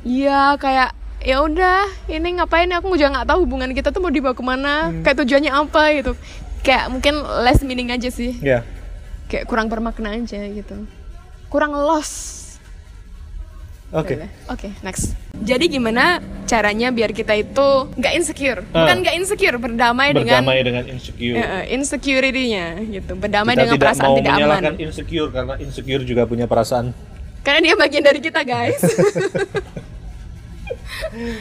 Iya kayak ya udah ini ngapain ya? aku juga nggak tahu hubungan kita tuh mau dibawa ke mana kayak tujuannya apa gitu kayak mungkin less meaning aja sih Ya. kayak kurang bermakna aja gitu kurang loss Oke. Boleh. oke next jadi gimana caranya biar kita itu nggak insecure Ah. bukan nggak insecure berdamai, dengan Berdamai dengan insecure. eh, eh, insecurity-nya gitu berdamai Kita dengan tidak perasaan mau tidak aman menyalahkan insecure karena insecure juga punya perasaan. karena dia bagian dari kita guys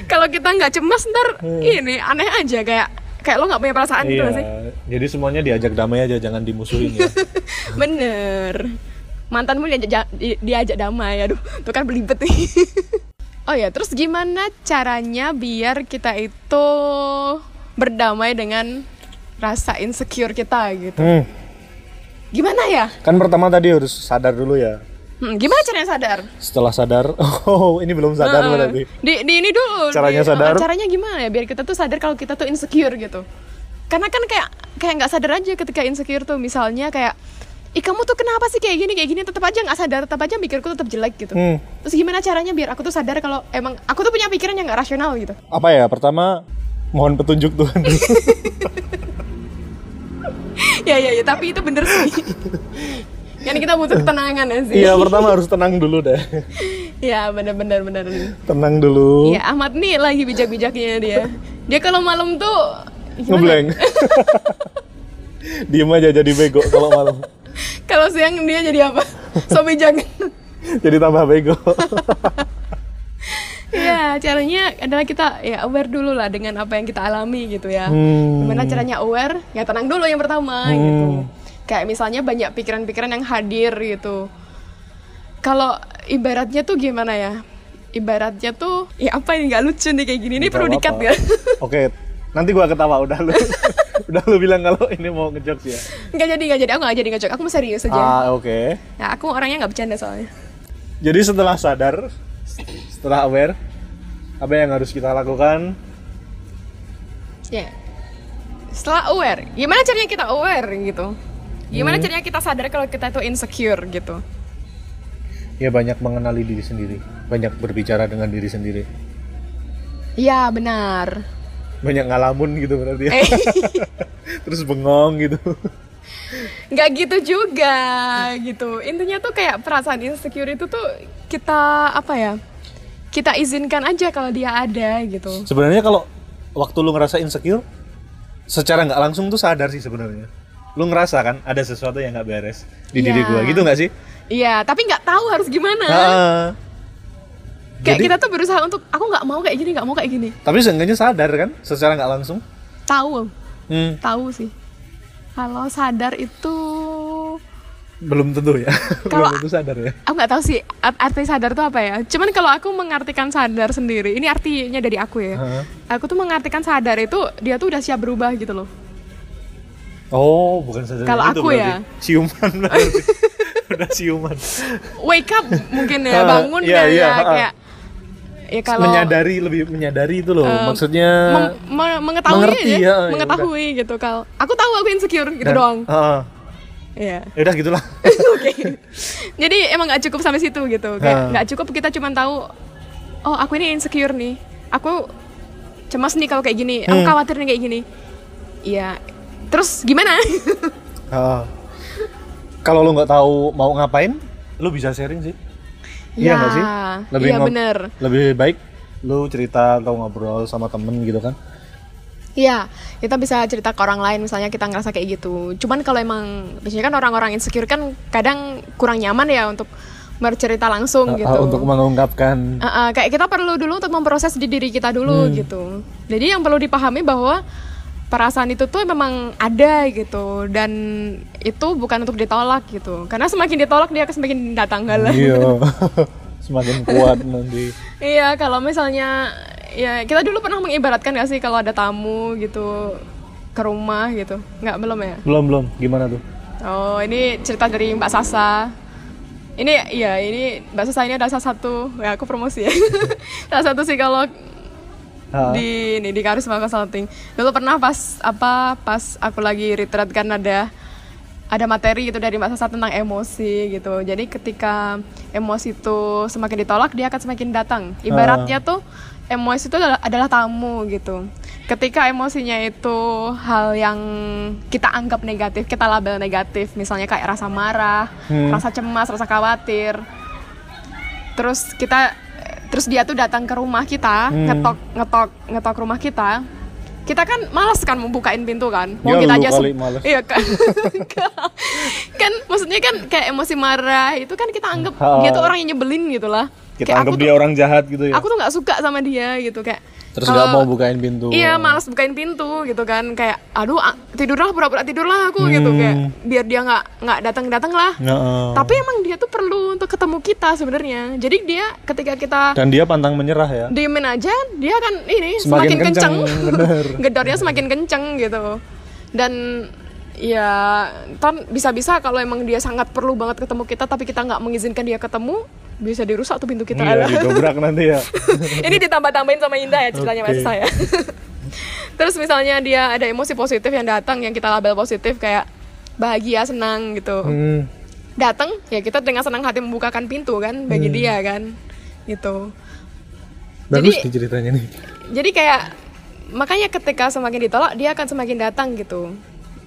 kalau kita nggak cemas ntar ini aneh aja kayak kayak lo nggak punya perasaan gitu iya. nggak sih Jadi semuanya diajak damai aja, jangan dimusuhin ya. bener mantanmu diajak di- diajak damai aduh tuh kan belibet nih oh ya terus gimana caranya biar kita itu berdamai dengan rasa insecure kita gitu hmm. gimana ya Kan pertama tadi harus sadar dulu ya. Hmm, gimana caranya sadar Setelah sadar, oh ini belum sadar Heeh. berarti. di, di ini dulu Caranya di- sadar? uh, caranya gimana ya biar kita tuh sadar kalau kita tuh insecure gitu karena kan kayak kayak nggak sadar aja ketika insecure tuh misalnya kayak ih kamu tuh kenapa sih kayak gini kayak gini tetap aja nggak sadar tetap aja mikirku tetap jelek gitu Hmm. terus gimana caranya biar aku tuh sadar kalau emang aku tuh punya pikiran yang nggak rasional gitu Apa ya? Pertama mohon petunjuk Tuhan. ya ya ya tapi itu bener sih kan kita butuh ketenangan ya sih Iya, pertama harus tenang dulu deh. ya bener bener bener Tenang dulu. Iya Ahmad nih lagi bijak-bijaknya dia dia kalau malam tuh? Ngeblank. Diem aja jadi bego kalau malam. Kalau siang dia jadi apa? So bijak. jadi tambah bego. Iya, caranya adalah kita ya aware dulu lah dengan apa yang kita alami gitu ya. Hmm. Gimana caranya aware? Ya tenang dulu yang pertama gitu. Kayak misalnya banyak pikiran-pikiran yang hadir gitu. Kalau ibaratnya tuh gimana ya? Ibaratnya tuh ya apa ini nggak lucu nih kayak gini. Ini perlu dikat ya. Oke, nanti gua ketawa udah lu. udah lu bilang kalau ini mau ngejokes ya. Nggak jadi, nggak jadi. Aku nggak jadi ngejok. Aku mau serius aja. Ah, oke. Nah, aku orangnya nggak bercanda soalnya. Jadi setelah sadar, setelah aware, apa yang harus kita lakukan? Ya. Setelah aware, gimana caranya kita aware gitu? Gimana caranya kita sadar kalau kita itu insecure gitu? Ya banyak mengenali diri sendiri, banyak berbicara dengan diri sendiri, Iya benar. Banyak ngalamun gitu berarti ya. Terus bengong gitu. nggak gitu juga gitu. Intinya tuh kayak perasaan insecure itu tuh kita apa ya? Kita izinkan aja kalau dia ada gitu. Sebenarnya kalau waktu lu ngerasa insecure, secara nggak langsung tuh sadar sih sebenarnya. Lu ngerasa kan ada sesuatu yang nggak beres di diri Iya. gua, gitu nggak sih? Iya, tapi nggak tahu harus gimana. Ah. Kayak jadi- kita tuh berusaha untuk aku nggak mau kayak gini, nggak mau kayak gini. Tapi seenggaknya sadar kan, secara nggak langsung. Tahu, Hmm, tahu sih. Kalau sadar itu belum tentu ya. Kalau- belum tentu sadar ya. aku nggak tahu sih art- arti sadar tuh apa ya cuman kalau aku mengartikan sadar sendiri ini artinya dari aku ya Heeh. aku tuh mengartikan sadar itu dia tuh udah siap berubah gitu loh Oh, bukan sadar Kalau itu aku berarti. ya. Siuman berarti. Udah siuman. wake up mungkin ya bangun iya, ya ah. kayak ya kalau menyadari lebih menyadari itu loh. Maksudnya mem- me- mengetahui mengerti, aja, ya, ya mengetahui gitu kalau aku tahu aku insecure gitu dan- doang Heeh. Iya. Ya udah gitulah. Oke. Jadi emang nggak cukup sampai situ gitu. Kayak nggak cukup kita cuma tahu oh aku ini insecure nih. Aku cemas nih kalau kayak gini. Aku Hmm. khawatir nih kayak gini. Iya. Terus gimana? Heeh. Kalau lu nggak tahu mau ngapain, lu bisa sharing sih. Iya Ya, nggak sih? iya ngob- bener. Lebih baik lu cerita atau ngobrol sama temen gitu kan. Iya, kita bisa cerita ke orang lain misalnya kita ngerasa kayak gitu. Cuman kalau emang biasanya kan orang-orang insecure kan kadang kurang nyaman ya untuk bercerita langsung Uh, gitu. uh, untuk mengungkapkan Uh, uh, kayak kita perlu dulu untuk memproses di diri kita dulu Hmm. gitu. Jadi yang perlu dipahami bahwa perasaan itu tuh memang ada gitu dan itu bukan untuk ditolak gitu. Karena semakin ditolak dia akan semakin datang galah. iya. Semakin kuat nanti. iya, kalau misalnya ya kita dulu pernah mengibaratkan gak sih kalau ada tamu gitu ke rumah gitu. Nggak belum ya? Belum belum. Gimana tuh? Oh, ini cerita dari Mbak Sasa. Ini iya, ini Mbak Sasa ini adalah salah satu ya aku promosi ya. salah satu psikolog Ah. di ini di Karisma Consulting. Dulu pernah pas apa pas aku lagi retreat kan ada ada materi gitu dari Mbak Sasa tentang emosi gitu. Jadi ketika emosi itu semakin ditolak dia akan semakin datang. Ibaratnya tuh emosi itu adalah, adalah tamu gitu. Ketika emosinya itu hal yang kita anggap negatif, kita label negatif, misalnya kayak rasa marah, Hmm. rasa cemas, rasa khawatir. Terus kita terus dia tuh datang ke rumah kita Hmm. ngetok ngetok ngetok rumah kita kita kan malas kan mau bukain pintu kan mau Ya, kita lu aja kali males. iya kan kan maksudnya kan kayak emosi marah itu kan kita anggap Ha. dia tuh orang yang nyebelin gitu lah Kita Kayak anggap dia tuh, orang jahat gitu ya. aku tuh nggak suka sama dia gitu kayak Terus nggak mau bukain pintu. Iya, malas bukain pintu gitu kan. Kayak aduh ah, tidurlah pura-pura tidurlah aku gitu Hmm. kayak biar dia nggak nggak datang-datang lah. Heeh. Tapi emang dia tuh perlu untuk ketemu kita sebenarnya. Jadi dia ketika kita Dan dia pantang menyerah ya. diemin aja, dia kan ini Semakin semakin, kencang, kenceng. bener. Gedornya semakin kenceng gitu. Dan ya tan bisa-bisa kalau emang dia sangat perlu banget ketemu kita tapi kita nggak mengizinkan dia ketemu, bisa dirusak tuh pintu kita. Iya, didobrak nanti ya. ini ditambah-tambahin sama Indah ya ceritanya maksud saya. Terus misalnya dia ada emosi positif yang datang yang kita label positif kayak bahagia, senang gitu. Hmm. Datang ya kita dengan senang hati membukakan pintu kan bagi dia kan. Gitu. Bagus Jadi- nih ceritanya nih. Jadi kayak makanya ketika semakin ditolak dia akan semakin datang gitu.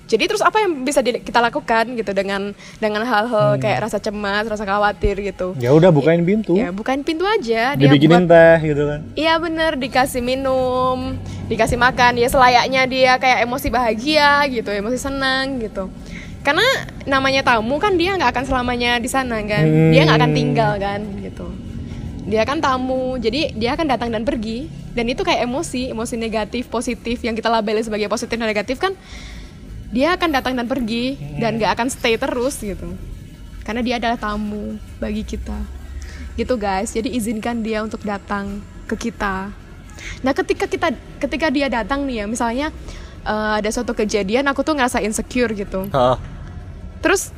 Jadi terus apa yang bisa di- kita lakukan gitu dengan dengan hal-hal kayak rasa cemas, rasa khawatir gitu. Ya udah bukain pintu. Ya bukain pintu aja. Dia buat Dibikinin teh gitu kan. Iya bener dikasih minum, dikasih makan, dia selayaknya dia kayak emosi bahagia gitu, emosi senang gitu. Karena namanya tamu kan dia nggak akan selamanya di sana kan, dia nggak akan tinggal kan gitu. Dia kan tamu, jadi dia akan datang dan pergi. Dan itu kayak emosi, emosi negatif, positif yang kita labeli sebagai positif dan negatif kan, dia akan datang dan pergi dan nggak akan stay terus gitu. Karena dia adalah tamu bagi kita. Gitu guys. Jadi izinkan dia untuk datang ke kita. Nah ketika kita ketika dia datang nih ya misalnya eh, ada suatu kejadian aku tuh ngerasa insecure gitu. Hah. terus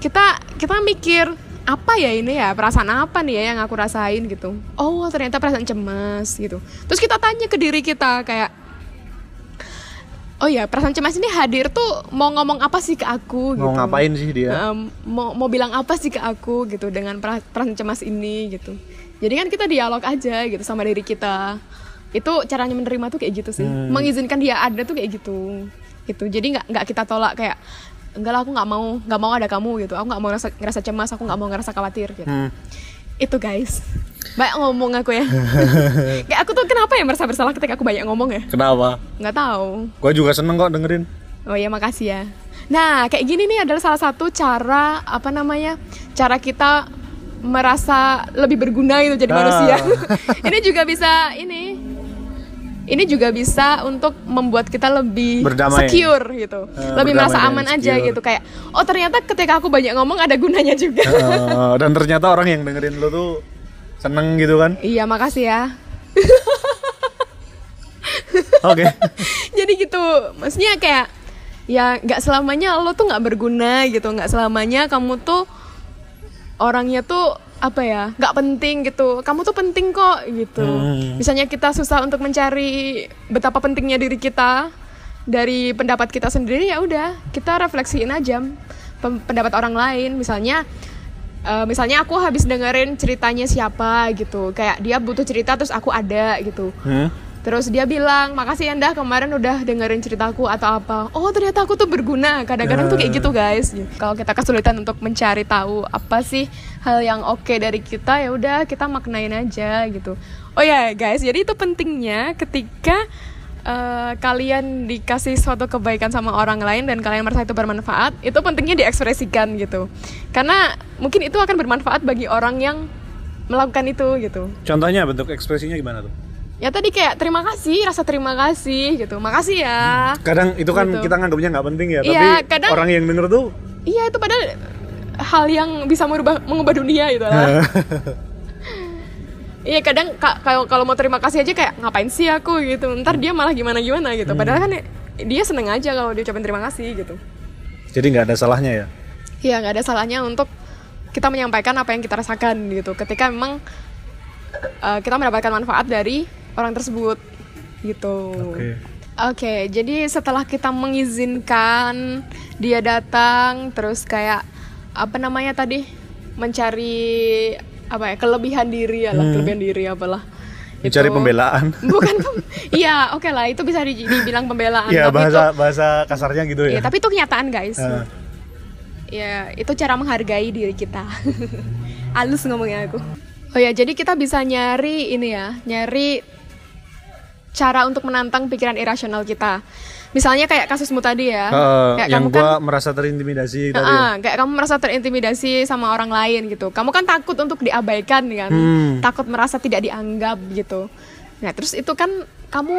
kita kita mikir apa ya ini ya? Perasaan apa nih ya yang aku rasain? gitu. Oh ternyata perasaan cemas gitu. Terus kita tanya ke diri kita kayak oh ya perasaan cemas ini hadir tuh mau ngomong apa sih ke aku gitu. Mau ngapain sih dia? Em, mau mau bilang apa sih ke aku gitu dengan pera- perasaan cemas ini gitu. Jadi kan kita dialog aja gitu sama diri kita. Itu caranya menerima tuh kayak gitu sih. Mengizinkan dia ada tuh kayak gitu. Gitu. Jadi nggak nggak kita tolak kayak enggak lah aku nggak mau nggak mau ada kamu gitu. Aku nggak mau ngerasa, ngerasa cemas aku nggak mau ngerasa khawatir gitu. Hmm. Itu guys banyak ngomong aku ya kayak aku tuh kenapa ya merasa bersalah ketika aku banyak ngomong ya Kenapa? nggak tahu Gua juga seneng kok dengerin. Oh ya makasih ya. Nah kayak gini nih adalah salah satu cara apa namanya cara kita merasa lebih berguna itu jadi Ah. manusia. ini juga bisa ini. Ini juga bisa untuk membuat kita lebih Berdamai. secure gitu, Eh, lebih merasa aman aja gitu kayak oh ternyata ketika aku banyak ngomong ada gunanya juga. Eh, dan ternyata orang yang dengerin lu tuh seneng gitu kan. iya makasih ya. Oke. jadi gitu maksudnya kayak ya nggak selamanya lo tuh nggak berguna gitu nggak selamanya kamu tuh orangnya tuh apa ya nggak penting gitu. Kamu tuh penting kok gitu. Hmm. misalnya kita susah untuk mencari betapa pentingnya diri kita dari pendapat kita sendiri ya udah kita refleksiin aja pendapat orang lain. Misalnya eh, misalnya aku habis dengerin ceritanya siapa gitu. Kayak dia butuh cerita terus aku ada gitu. Hmm. Terus dia bilang, makasih ya Ndah kemarin udah dengerin ceritaku atau apa. Oh ternyata aku tuh berguna. Kadang-kadang tuh kayak gitu guys. Kalau kita kesulitan untuk mencari tahu apa sih hal yang oke dari kita, ya udah kita maknain aja gitu. Oh ya guys, jadi itu pentingnya ketika eh, kalian dikasih suatu kebaikan sama orang lain dan kalian merasa itu bermanfaat, itu pentingnya diekspresikan gitu. Karena mungkin itu akan bermanfaat bagi orang yang melakukan itu gitu. Contohnya bentuk ekspresinya gimana tuh? Ya tadi kayak terima kasih, rasa terima kasih gitu. Makasih ya. Kadang itu kan Gitu. kita nganggapnya nggak penting ya, Iya, tapi kadang- orang yang denger tuh Iya itu padahal hal yang bisa merubah mengubah dunia gitu lah. Iya kadang ka- kalau kalau mau terima kasih aja kayak ngapain sih aku gitu. Ntar dia malah gimana gimana gitu. Padahal kan ya- dia seneng aja kalau dia ucapin terima kasih gitu. jadi nggak ada salahnya ya. Iya nggak ada salahnya untuk kita menyampaikan apa yang kita rasakan gitu. Ketika memang uh, kita mendapatkan manfaat dari orang tersebut gitu. Oke. Oke, jadi setelah kita mengizinkan dia datang, terus kayak apa namanya tadi mencari apa ya kelebihan diri ya lah, kelebihan diri apalah. Mencari Itu- pembelaan. Bukan, pem- iya oke lah itu bisa di- dibilang pembelaan. Iya tapi bahasa itu, bahasa kasarnya gitu iya, ya. tapi itu kenyataan guys. Eh. Ya itu cara menghargai diri kita. Halus ngomongnya aku. Oh ya, jadi kita bisa nyari ini ya, nyari cara untuk menantang pikiran irasional kita. Misalnya kayak kasusmu tadi ya, Heeh, kayak yang kamu kan gua merasa terintimidasi tadi. ya. Kayak kamu merasa terintimidasi sama orang lain gitu. Kamu kan takut untuk diabaikan kan, Hmm. takut merasa tidak dianggap gitu. Nah terus itu kan kamu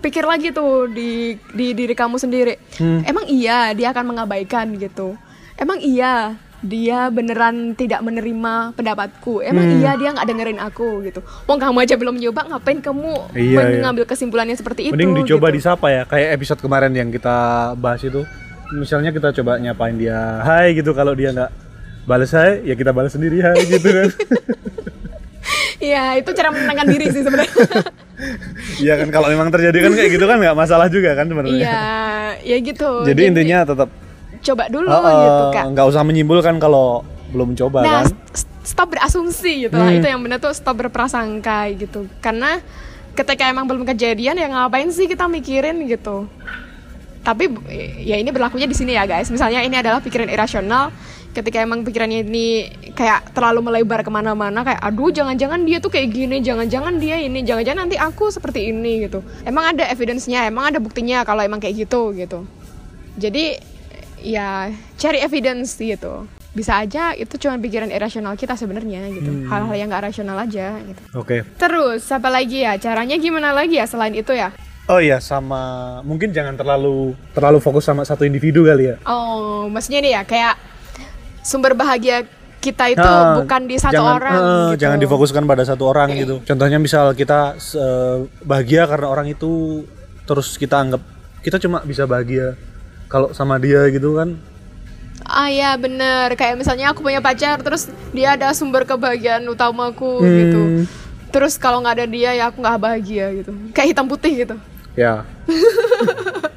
pikir lagi tuh di di diri kamu sendiri. Hmm. Emang iya dia akan mengabaikan gitu. Emang iya dia beneran tidak menerima pendapatku. Emang Hmm. iya dia nggak dengerin aku gitu. Wong kamu aja belum nyoba, ngapain kamu Iya, iya. mengambil kesimpulannya seperti itu? Mending dicoba gitu. disapa ya, kayak episode kemarin yang kita bahas itu. Misalnya kita coba nyapain dia, hai gitu. Kalau dia nggak balas hai, ya kita balas sendiri hai gitu kan. Iya itu cara menenangkan diri sih sebenarnya. Iya kan kalau memang terjadi kan kayak gitu kan nggak masalah juga kan sebenarnya. Iya, ya gitu. Jadi intinya tetap coba dulu eh, gitu kak. nggak usah menyimpulkan kalau belum coba Nah, kan. st- stop berasumsi gitu lah. Hmm. Itu yang benar tuh stop berprasangka gitu. Karena ketika emang belum kejadian ya ngapain sih kita mikirin gitu. Tapi ya ini berlakunya di sini ya guys. Misalnya ini adalah pikiran irasional. Ketika emang pikirannya ini kayak terlalu melebar ke mana-mana kayak aduh jangan-jangan dia tuh kayak gini, jangan-jangan dia ini, jangan-jangan nanti aku seperti ini gitu. Emang ada evidence-nya, emang ada buktinya kalau emang kayak gitu gitu. Jadi ya cari evidence gitu. Bisa aja itu cuma pikiran irasional kita sebenarnya gitu. Hal-hal yang gak rasional aja gitu. Oke. Terus apa lagi ya? Caranya gimana lagi ya selain itu ya? Oh iya sama mungkin jangan terlalu terlalu fokus sama satu individu kali ya. Oh, maksudnya nih ya kayak sumber bahagia kita itu Nah, bukan di satu jangan, orang eh, gitu. Jangan difokuskan pada satu orang gitu. Contohnya misal kita eh, bahagia karena orang itu terus kita anggap kita cuma bisa bahagia kalau sama dia gitu kan. Ah ya bener Kayak misalnya aku punya pacar Terus dia ada sumber kebahagiaan utamaku Hmm. gitu Terus kalau nggak ada dia ya aku nggak bahagia gitu Kayak hitam putih gitu Ya.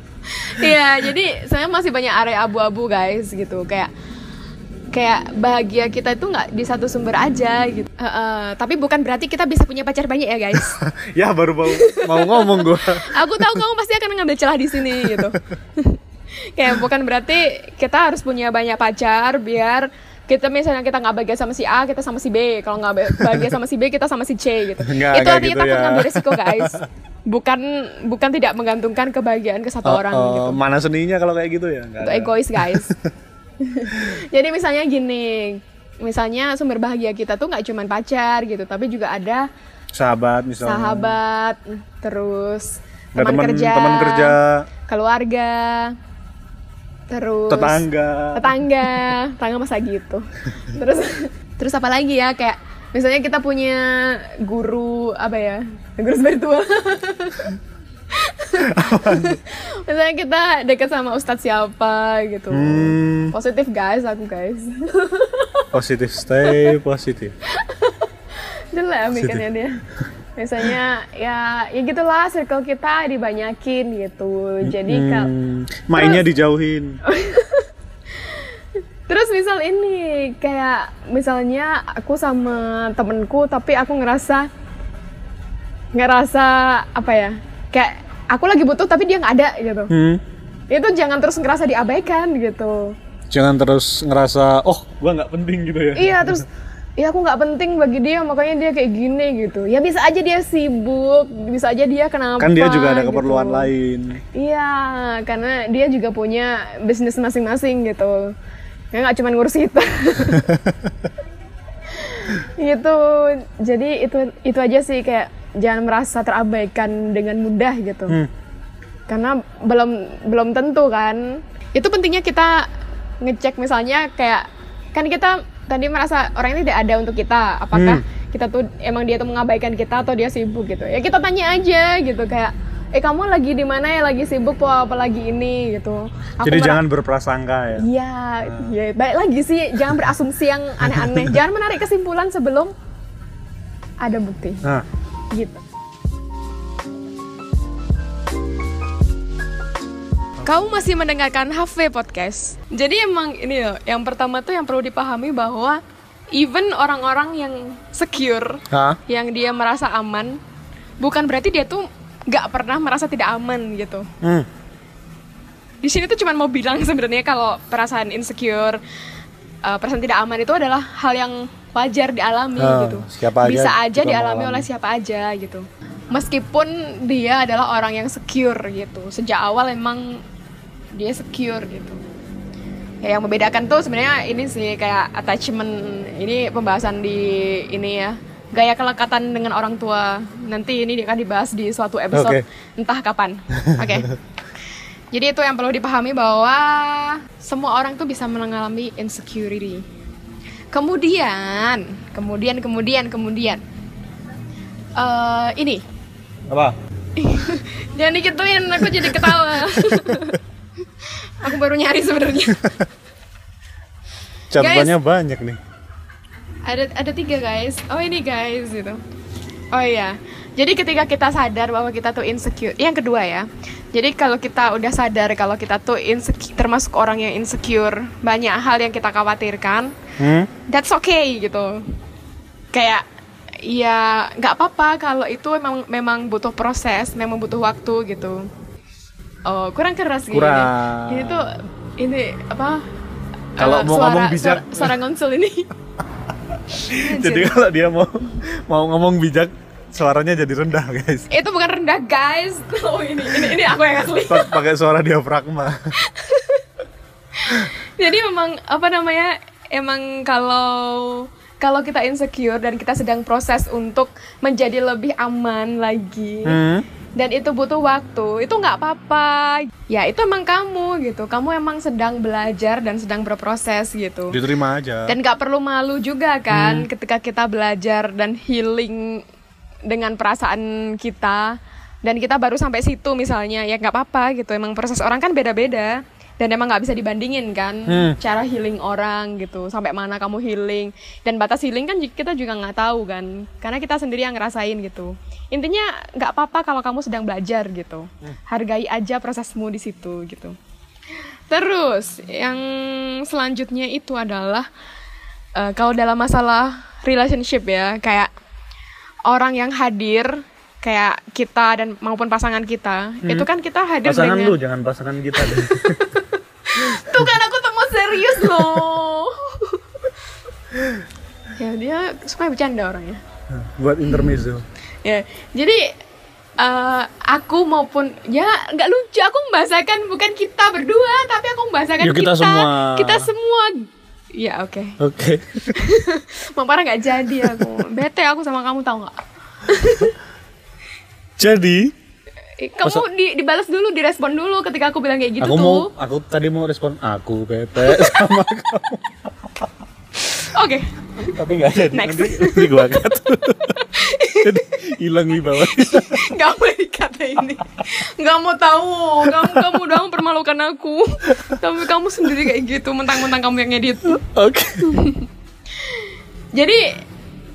Iya jadi saya masih banyak area abu-abu guys gitu Kayak kayak bahagia kita itu nggak di satu sumber aja gitu Heeh, Tapi bukan berarti kita bisa punya pacar banyak ya guys ya baru mau mau ngomong gua. Aku tahu kamu pasti akan ngambil celah di sini gitu. Kayak bukan berarti kita harus punya banyak pacar biar kita misalnya kita nggak bahagia sama si A, kita sama si B. Kalau nggak ba- bahagia sama si B, kita sama si C gitu. Nggak, Itu artinya gitu takut ya. ngambil risiko guys. Bukan bukan tidak menggantungkan kebahagiaan ke satu Oh, orang oh, gitu. Mana seninya kalau kayak gitu ya? Itu ada. egois guys. Jadi misalnya gini, misalnya sumber bahagia kita tuh nggak cuma pacar gitu, tapi juga ada Sahabat misalnya. sahabat, terus teman kerja, teman kerja, keluarga, terus tetangga. tetangga, tetangga masa gitu. terus terus apa lagi ya kayak misalnya kita punya guru apa ya guru spiritual. misalnya kita dekat sama ustadz siapa gitu. Hmm, Positif guys aku guys. positif stay positif. Jelek mikirnya dia. Misalnya ya ya gitulah circle kita dibanyakin gitu. Jadi kalau Hmm, mainnya dijauhin. Terus misal ini kayak misalnya aku sama temenku tapi aku ngerasa ngerasa apa ya kayak aku lagi butuh tapi dia nggak ada gitu. Hmm. Itu jangan terus ngerasa diabaikan gitu. Jangan terus ngerasa oh gua nggak penting gitu ya. Iya terus ya aku nggak penting bagi dia makanya dia kayak gini gitu. Ya bisa aja dia sibuk, bisa aja dia kenapa? Kan dia juga ada keperluan gitu. lain. Iya, karena dia juga punya bisnis masing-masing gitu. Ya nggak cuma ngurus kita. gitu. Jadi itu itu aja sih kayak jangan merasa terabaikan dengan mudah gitu. Hmm. Karena belum belum tentu kan. Itu pentingnya kita ngecek misalnya kayak kan kita tadi merasa orang ini tidak ada untuk kita. Apakah Hmm. kita tuh emang dia tuh mengabaikan kita atau dia sibuk gitu. Ya kita tanya aja gitu kayak eh kamu lagi di mana ya lagi sibuk apa apa lagi ini gitu. Aku Jadi jangan berprasangka ya. Iya, ya balik lagi sih jangan berasumsi yang aneh-aneh. jangan menarik kesimpulan sebelum ada bukti. Nah, Gitu. Kamu masih mendengarkan HV Podcast. Jadi emang ini loh, yang pertama tuh yang perlu dipahami bahwa even orang-orang yang secure, Hah? yang dia merasa aman, bukan berarti dia tuh nggak pernah merasa tidak aman gitu. Hmm. Di sini tuh cuma mau bilang sebenarnya kalau perasaan insecure uh, perasaan tidak aman itu adalah hal yang wajar dialami Ah, gitu. siapa aja Bisa aja dialami oleh siapa aja gitu. Meskipun dia adalah orang yang secure gitu. Sejak awal emang dia secure gitu. Ya, yang membedakan tuh sebenarnya ini sih kayak attachment ini pembahasan di ini ya. Gaya kelekatan dengan orang tua. Nanti ini akan dibahas di suatu episode. Oke. entah kapan. Oke. Jadi itu yang perlu dipahami bahwa semua orang tuh bisa mengalami insecurity. Kemudian kemudian kemudian kemudian eh ini Apa? jangan dikituin aku jadi ketawa. Aku baru nyari sebenarnya. Catatannya banyak nih. ada ada tiga guys. Oh ini guys gitu. Oh iya. Jadi ketika kita sadar bahwa kita tuh insecure yang kedua ya. Jadi kalau kita udah sadar kalau kita tuh insecure termasuk orang yang insecure banyak hal yang kita khawatirkan Hmm? that's okay gitu. Kayak ya nggak apa-apa kalau itu memang memang butuh proses memang butuh waktu gitu oh kurang keras Kurang. ini tuh ini apa Kalau mau suara- ngomong bijak. suara, suara ini Jadi kalau dia mau mau ngomong bijak suaranya jadi rendah, guys. itu bukan rendah guys oh ini ini, ini aku yang asli Pa- Pakai suara diafragma. jadi memang apa namanya emang kalau kalau kita insecure dan kita sedang proses untuk menjadi lebih aman lagi. Hmm? dan itu butuh waktu. Itu nggak apa-apa. Ya itu emang kamu gitu. Kamu emang sedang belajar dan sedang berproses gitu. Diterima aja. dan nggak perlu malu juga kan ketika kita belajar dan healing dengan perasaan kita. Dan kita baru sampai situ misalnya. Ya nggak apa-apa gitu. Emang proses orang kan beda-beda dan emang nggak bisa dibandingin kan Hmm. cara healing orang gitu sampai mana kamu healing. Dan batas healing kan kita juga nggak tahu kan karena kita sendiri yang ngerasain gitu. Intinya nggak apa-apa kalau kamu sedang belajar gitu. Hargai aja prosesmu di situ gitu. Terus yang selanjutnya itu adalah eh, kalau dalam masalah relationship ya kayak orang yang hadir kayak kita dan maupun pasangan kita itu kan kita hadir Pasangan dengan lu jangan pasangan kita deh. Tuh kan aku tuh mau serius loh. ya dia suka bercanda orangnya. Buat intermezzo. Ya, jadi eh, aku maupun ya nggak lucu aku membahasakan bukan kita berdua tapi aku membahasakan Ya, kita semua. kita semua. Ya oke. Oke. Mau parah nggak jadi aku. Bete aku sama kamu tahu nggak? Jadi Eh, Kamu di, dibalas dulu, direspon dulu ketika aku bilang kayak gitu aku tuh. mau aku tadi mau respon aku bete sama kamu. Oke. tapi nggak jadi Next. nanti, nanti gua jadi hilang wibawa Gak boleh dikata ini. Gak mau tahu. Kamu kamu doang permalukan aku. Tapi kamu sendiri kayak gitu Mentang-mentang kamu yang edit oke. Jadi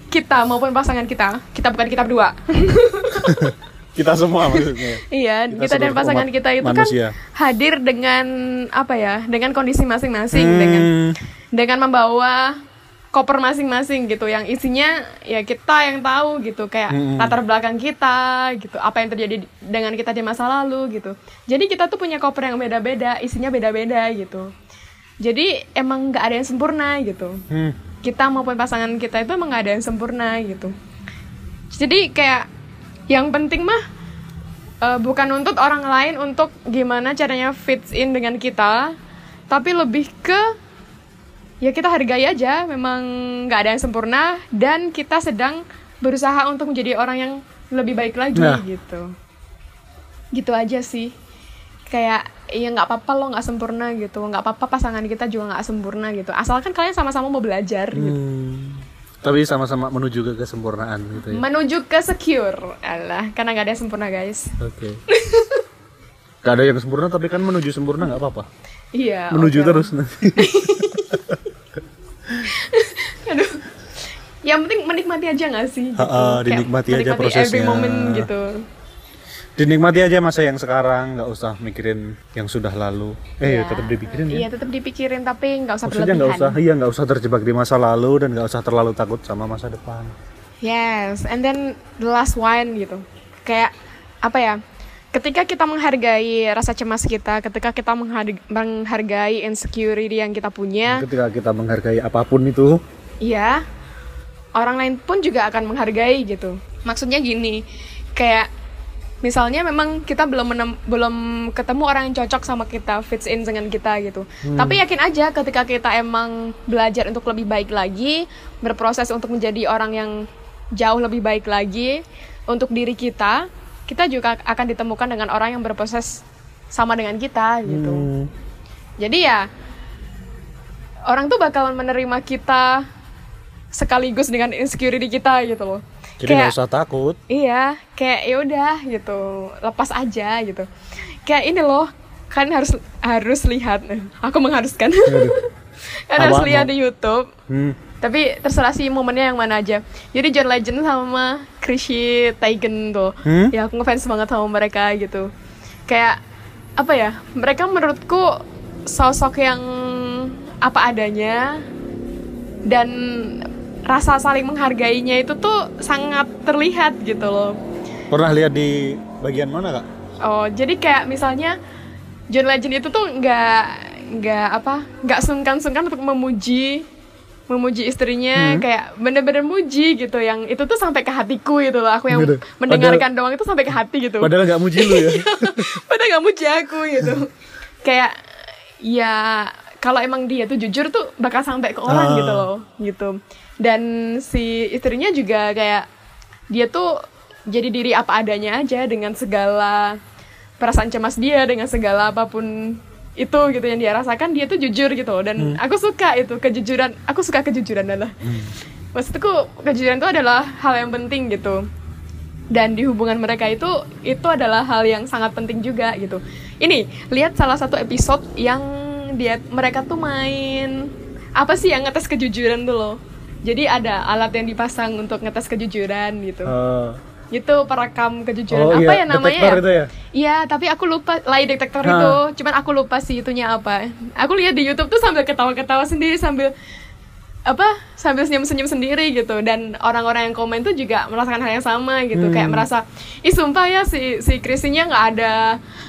Kita maupun pasangan kita Kita bukan kita berdua kita semua maksudnya Iya Kita Kita, dan pasangan kita itu manusia. kan Hadir dengan Apa ya Dengan kondisi masing-masing Hmm. Dengan Dengan membawa koper masing-masing gitu yang isinya ya kita yang tahu gitu kayak Mm-mm. latar belakang kita gitu apa yang terjadi di- dengan kita di masa lalu gitu jadi kita tuh punya koper yang beda-beda isinya beda-beda gitu jadi emang nggak ada yang sempurna gitu Hmm. kita maupun pasangan kita itu emang nggak ada yang sempurna gitu jadi kayak yang penting mah eh, bukan nuntut orang lain untuk gimana caranya fits in dengan kita tapi lebih ke ya kita hargai aja memang nggak ada yang sempurna dan kita sedang berusaha untuk menjadi orang yang lebih baik lagi Nah. gitu. Gitu aja sih. Kayak ya nggak apa-apa lo nggak sempurna gitu. Nggak apa-apa pasangan kita juga nggak sempurna gitu. Asalkan kalian sama-sama mau belajar gitu. Hmm. Tapi sama-sama menuju ke kesempurnaan gitu ya? Menuju ke secure. Alah karena nggak ada yang sempurna guys. Oke. Gak ada yang sempurna tapi kan menuju sempurna nggak apa-apa. Iya menuju oke. terus nanti. Aduh. Yang penting menikmati aja nggak sih gitu. Ha-ha, Kayak dinikmati aja menikmati every prosesnya. moment gitu dinikmati aja masa yang sekarang nggak usah mikirin yang sudah lalu eh ya, tetap dipikirin ya iya tetap dipikirin tapi nggak usah maksudnya berlebihan nggak usah iya nggak usah terjebak di masa lalu dan nggak usah terlalu takut sama masa depan Yes, and then the last one gitu. Kayak apa ya? ketika kita menghargai rasa cemas kita, ketika kita menghar- menghargai insecurity yang kita punya, Ketika kita menghargai apa pun itu, iya, orang lain pun juga akan menghargai gitu. Maksudnya gini, kayak misalnya memang kita belum menem- belum ketemu orang yang cocok sama kita, fits in dengan kita gitu. Tapi yakin aja ketika kita emang belajar untuk lebih baik lagi, berproses untuk menjadi orang yang jauh lebih baik lagi untuk diri kita, kita juga akan ditemukan dengan orang yang berproses sama dengan kita gitu. hmm, Jadi ya orang tuh bakalan menerima kita sekaligus dengan insecurity kita gitu loh. Jadi nggak usah takut. Iya, kayak ya udah gitu, lepas aja gitu. Kayak ini loh, kan harus harus lihat. Aku mengharuskan. kan harus lihat di YouTube. Hmm. Tapi terserah sih momennya yang mana aja. Jadi John Legend sama Chrissy Teigen tuh. Hmm? Ya aku ngefans banget sama mereka gitu. Kayak apa ya? Mereka menurutku sosok yang apa adanya dan rasa saling menghargainya itu tuh sangat terlihat gitu loh. Pernah lihat di bagian mana kak? Oh, jadi kayak misalnya John Legend itu tuh nggak nggak apa nggak sungkan-sungkan untuk memuji memuji istrinya kayak bener-bener muji gitu yang itu tuh sampai ke hatiku gitu loh aku yang Gitu. mendengarkan doang itu sampai ke hati gitu Padahal nggak muji lu ya. padahal nggak muji aku gitu kayak ya kalau emang dia tuh jujur tuh bakal sampai ke orang Ah. gitu loh gitu dan si istrinya juga kayak dia tuh jadi diri apa adanya aja dengan segala perasaan cemas dia dengan segala apa pun itu gitu yang dia rasakan dia tuh jujur gitu. Loh dan aku suka itu kejujuran aku suka kejujuran adalah. Maksudku kejujuran itu adalah hal yang penting gitu. Dan di hubungan mereka itu itu adalah hal yang sangat penting juga gitu. Ini lihat salah satu episode yang dia mereka tuh main apa sih yang ngetes kejujuran tuh loh jadi ada alat yang dipasang untuk ngetes kejujuran gitu Eh, itu perekam kejujuran oh apa iya, ya namanya detektor ya? itu ya? Iya, tapi aku lupa lie detector Hah. itu. Cuman aku lupa sih itunya apa. Aku lihat di YouTube tuh sambil ketawa-ketawa sendiri sambil apa? Sambil senyum-senyum sendiri gitu. Dan orang-orang yang komen tuh juga merasakan hal yang sama gitu. Hmm. Kayak merasa, ih sumpah ya si si Chrissy-nya nggak ada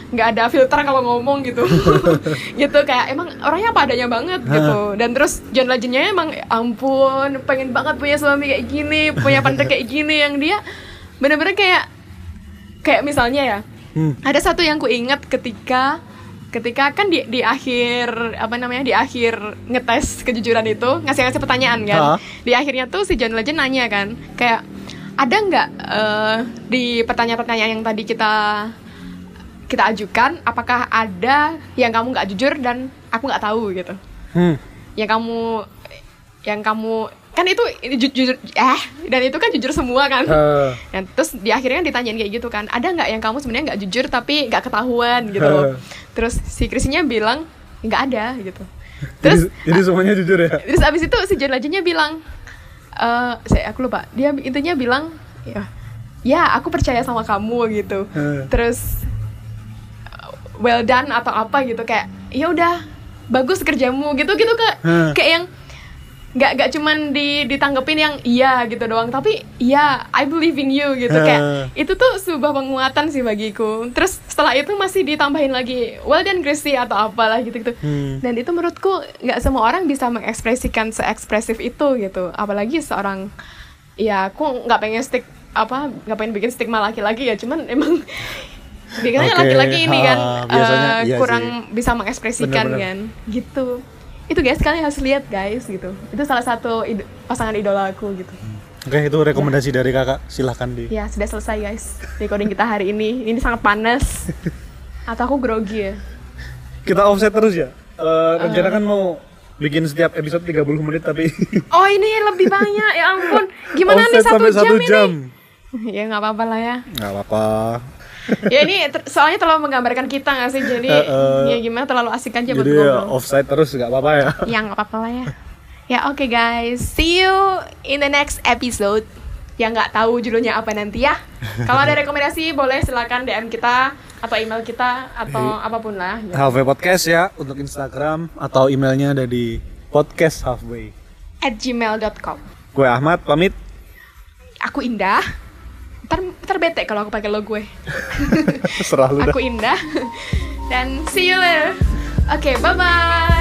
nggak ada filter kalau ngomong gitu. gitu kayak emang orangnya apa adanya banget gitu. Dan terus John Legend-nya emang ya ampun pengen banget punya suami kayak gini, punya partner kayak gini yang dia bener-bener kayak kayak misalnya ya Hmm. ada satu yang ku ingat ketika ketika kan di di akhir apa namanya di akhir ngetes kejujuran itu ngasih ngasih pertanyaan kan Ha? di akhirnya tuh si John Legend nanya kan kayak ada nggak eh, di pertanyaan-pertanyaan yang tadi kita kita ajukan apakah ada yang kamu nggak jujur dan aku nggak tahu gitu Hmm. yang kamu yang kamu kan itu jujur eh dan itu kan jujur semua kan. Eh, dan terus di akhirnya ditanyain kayak gitu kan ada nggak yang kamu sebenarnya nggak jujur tapi nggak ketahuan? gitu loh. Terus si Chrisnya bilang nggak ada gitu. Terus jadi, jadi semuanya jujur ya? terus abis itu si John Legendnya bilang eh saya aku lupa. Dia intinya bilang ya ya aku percaya sama kamu gitu. Eh. terus uh, well done atau apa gitu kayak ya udah bagus kerjamu gitu gitu kak. Hmm. kayak yang nggak nggak cuman di ditanggepin yang iya gitu doang tapi iya I believe in you gitu. Kayak itu tuh sebuah penguatan sih bagiku. Terus setelah itu masih ditambahin lagi well done Christy atau apalah gitu gitu. Hmm. dan itu menurutku nggak semua orang bisa mengekspresikan seekspresif itu gitu. Apalagi seorang ya aku nggak pengen stick apa nggak pengen bikin stigma laki-laki ya cuman emang bikinnya Oke, laki-laki ini kan biasanya eh, iya kurang bisa mengekspresikan Bener-bener. kan gitu itu guys kalian harus lihat guys gitu itu salah satu id- pasangan idola aku gitu Oke, itu rekomendasi dari kakak. Silahkan di. ya sudah selesai guys recording kita hari ini ini sangat panas atau aku grogi ya Kita offset terus ya. Eh, rencana kan mau bikin setiap episode 30 menit tapi oh ini lebih banyak ya ampun gimana nih offset satu sampai jam, satu ini jam. ya nggak apa-apa lah ya Nggak apa-apa. ya ini ter- soalnya terlalu menggambarkan kita nggak sih jadi Eh, eh. ya gimana terlalu asik aja buat Jadi ya, offside terus nggak apa-apa ya. ya nggak apa-apa lah ya ya oke guys see you in the next episode yang nggak tahu judulnya apa nanti ya kalau ada rekomendasi boleh silakan DM kita atau email kita atau apa pun lah ya. Halfway Podcast ya untuk Instagram atau emailnya ada di podcast halfway. at gmail.com Gue Ahmad pamit. aku Indah ntar ntar bete kalau aku pakai lo gue Serah lu dah. aku indah. Dan see you later. Oke bye bye